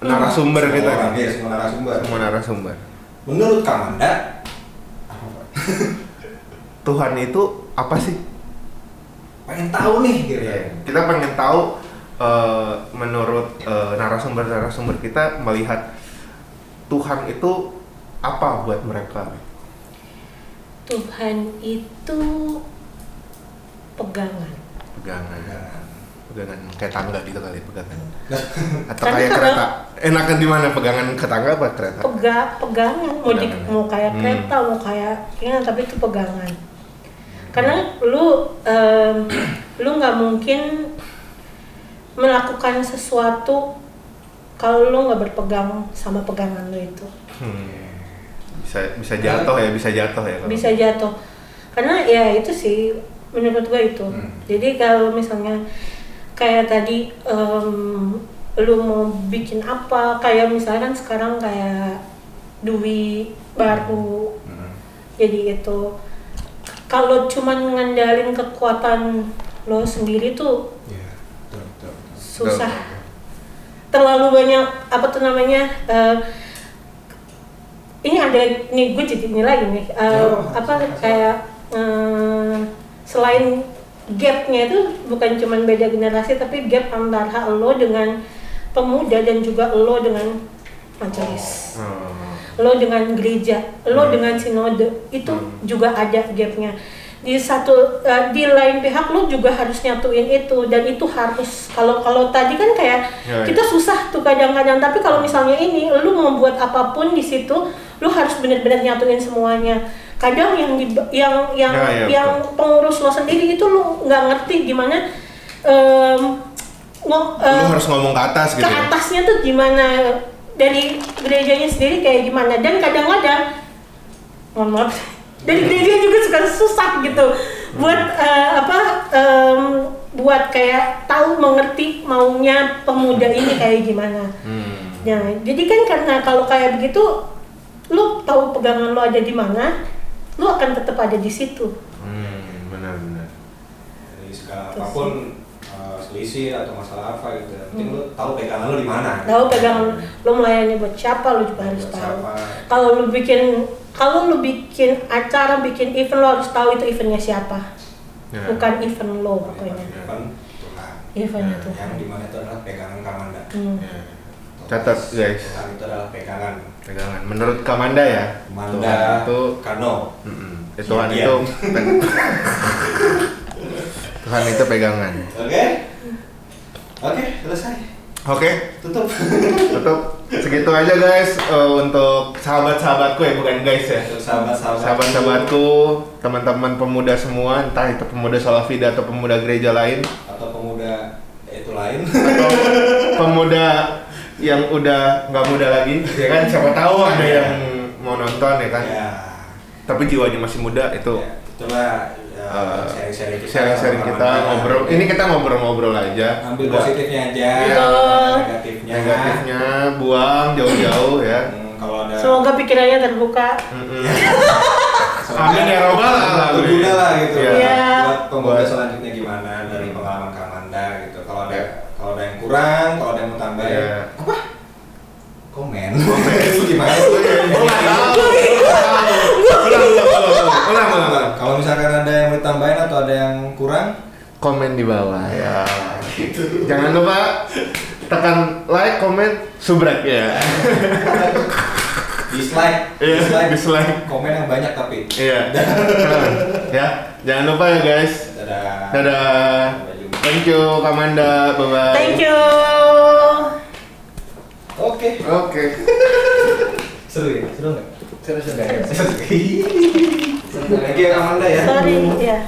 narasumber
Semua
kita
orang,
nih.
iya, semua narasumber.
Semua narasumber.
Menurut Kamanda?
Tuhan itu apa sih?
Pengen tahu nih gitu.
Kita pengen tahu eh, menurut eh, narasumber-narasumber kita melihat Tuhan itu apa buat mereka?
Tuhan itu pegangan
Pegangan, pegangan kayak tangga gitu kali pegangan. Atau kayak kereta. Enakan di mana pegangan ke tangga apa kereta?
pega pegangan mau di
Pegangan.
mau kayak
Hmm.
kereta mau kayak ini tapi itu pegangan karena lu em, lu nggak mungkin melakukan sesuatu kalau lu nggak berpegang sama pegangan lu itu
Hmm. Bisa bisa jatuh ya, bisa jatuh ya. kalau-
bisa jatuh karena ya itu sih menurut gue itu
Hmm.
jadi kalau misalnya kayak tadi em, lu mau bikin apa kayak misalkan sekarang kayak Dwi baru
Hmm.
jadi itu kalau cuman ngandalin kekuatan lo sendiri tuh
Iya, betul, betul, betul.
susah terlalu banyak apa tuh namanya eh, ini ada nih gue jadi ini lagi nih eh,
Oh,
apa
sama-sama.
kayak eh, selain gapnya itu bukan cuman beda generasi tapi gap antara lo dengan pemuda dan juga lo dengan majelis
Hmm.
Lo dengan gereja, lo
Hmm.
dengan sinode itu
Hmm.
juga ada gapnya. Di satu eh, di lain pihak lo juga harus nyatuin itu dan itu harus kalau kalau tadi kan kayak
Ya,
kita
ya.
susah tuh kadang-kadang tapi kalau misalnya ini lo membuat apa pun di situ lo harus benar-benar nyatuin semuanya. Kadang yang di, yang yang
Ya, ya,
yang pengurus lo sendiri itu lo nggak ngerti gimana em, ngo-
Lu
eh,
harus ngomong ke atas gitu
ke
ya.
atasnya tuh gimana dari gerejanya sendiri kayak gimana dan kadang-kadang mohon maaf dari gereja juga suka susah gitu buat eh, apa em, buat kayak tahu mengerti maunya pemuda ini kayak gimana
Hmm.
nah jadi kan karena kalau kayak begitu lu tahu pegangan lu ada di mana lu akan tetap ada di situ
Hmm, benar benar.
Jadi segala
Terus.
apa pun uh, selisih atau masalah apa gitu, yang penting lu tahu pegangan lu di mana.
tahu pegangan lu melayani buat siapa lu juga harus
Buat
tahu kalau lu bikin kalau lu bikin acara bikin event lo harus tahu itu eventnya siapa
Ya.
bukan event lo pokoknya
Bukan Tuhan.
eventnya
Ya,
tuh
Yang di mana itu adalah pegangan Kamanda.
hmm.
Ya. Catat guys,
Tuhan itu adalah pegangan.
pegangan. Menurut Kamanda ya,
Manda
Tuhan itu
Kano.
Mm-mm. Eh, Tuhan
Iya.
itu Tuhan itu pegangan.
Oke? Oke, selesai.
Oke,
Tutup.
tutup segitu aja guys eh, untuk sahabat-sahabatku ya bukan guys ya.
Untuk sahabat-sahabat.
Sahabat-sahabatku, teman-teman pemuda semua, entah itu pemuda Salafida atau pemuda gereja lain
atau pemuda itu lain.
atau pemuda yang udah nggak muda lagi ya kan siapa tahu ada yang mau nonton ya kan
Ya.
tapi jiwanya masih muda itu
Ya, itulah ya, sharing-sharing kita.
sharing-sharing
sama
kita ngobrol ini kita ngobrol-ngobrol aja
ambil
Nggak-
positifnya aja,
Iya.
negatifnya.
negatifnya buang jauh-jauh ya
Hmm, kalau ada
Semoga pikirannya terbuka.
Mm-mm. Amin ya robbal alamin.
berguna lah gitu
Iya.
Iya.
buat
Buat-
selanjutnya gimana dari pengalaman Kamanda gitu kalau ada
Iya.
kalau ada yang kurang kalau ada yang mau tambahin
Iya.
apa komen Itu gimana sih
Oh nggak tahu. Ulang, ulang, ulang, ulang.
kalau misalkan ada yang mau tambahin atau ada yang kurang
Komen di bawah ya. Jangan lupa tekan like, komen, subrek ya.
dislike
Iya, dislike.
komen yang banyak tapi
Iya. ya, jangan lupa ya guys.
dadah
Dadah. Thank you Kamanda. Bye bye.
Thank you.
oke
Oke.
seru ya seru nggak
Seru seru.
seru thank you Amanda ya
Sorry, ya.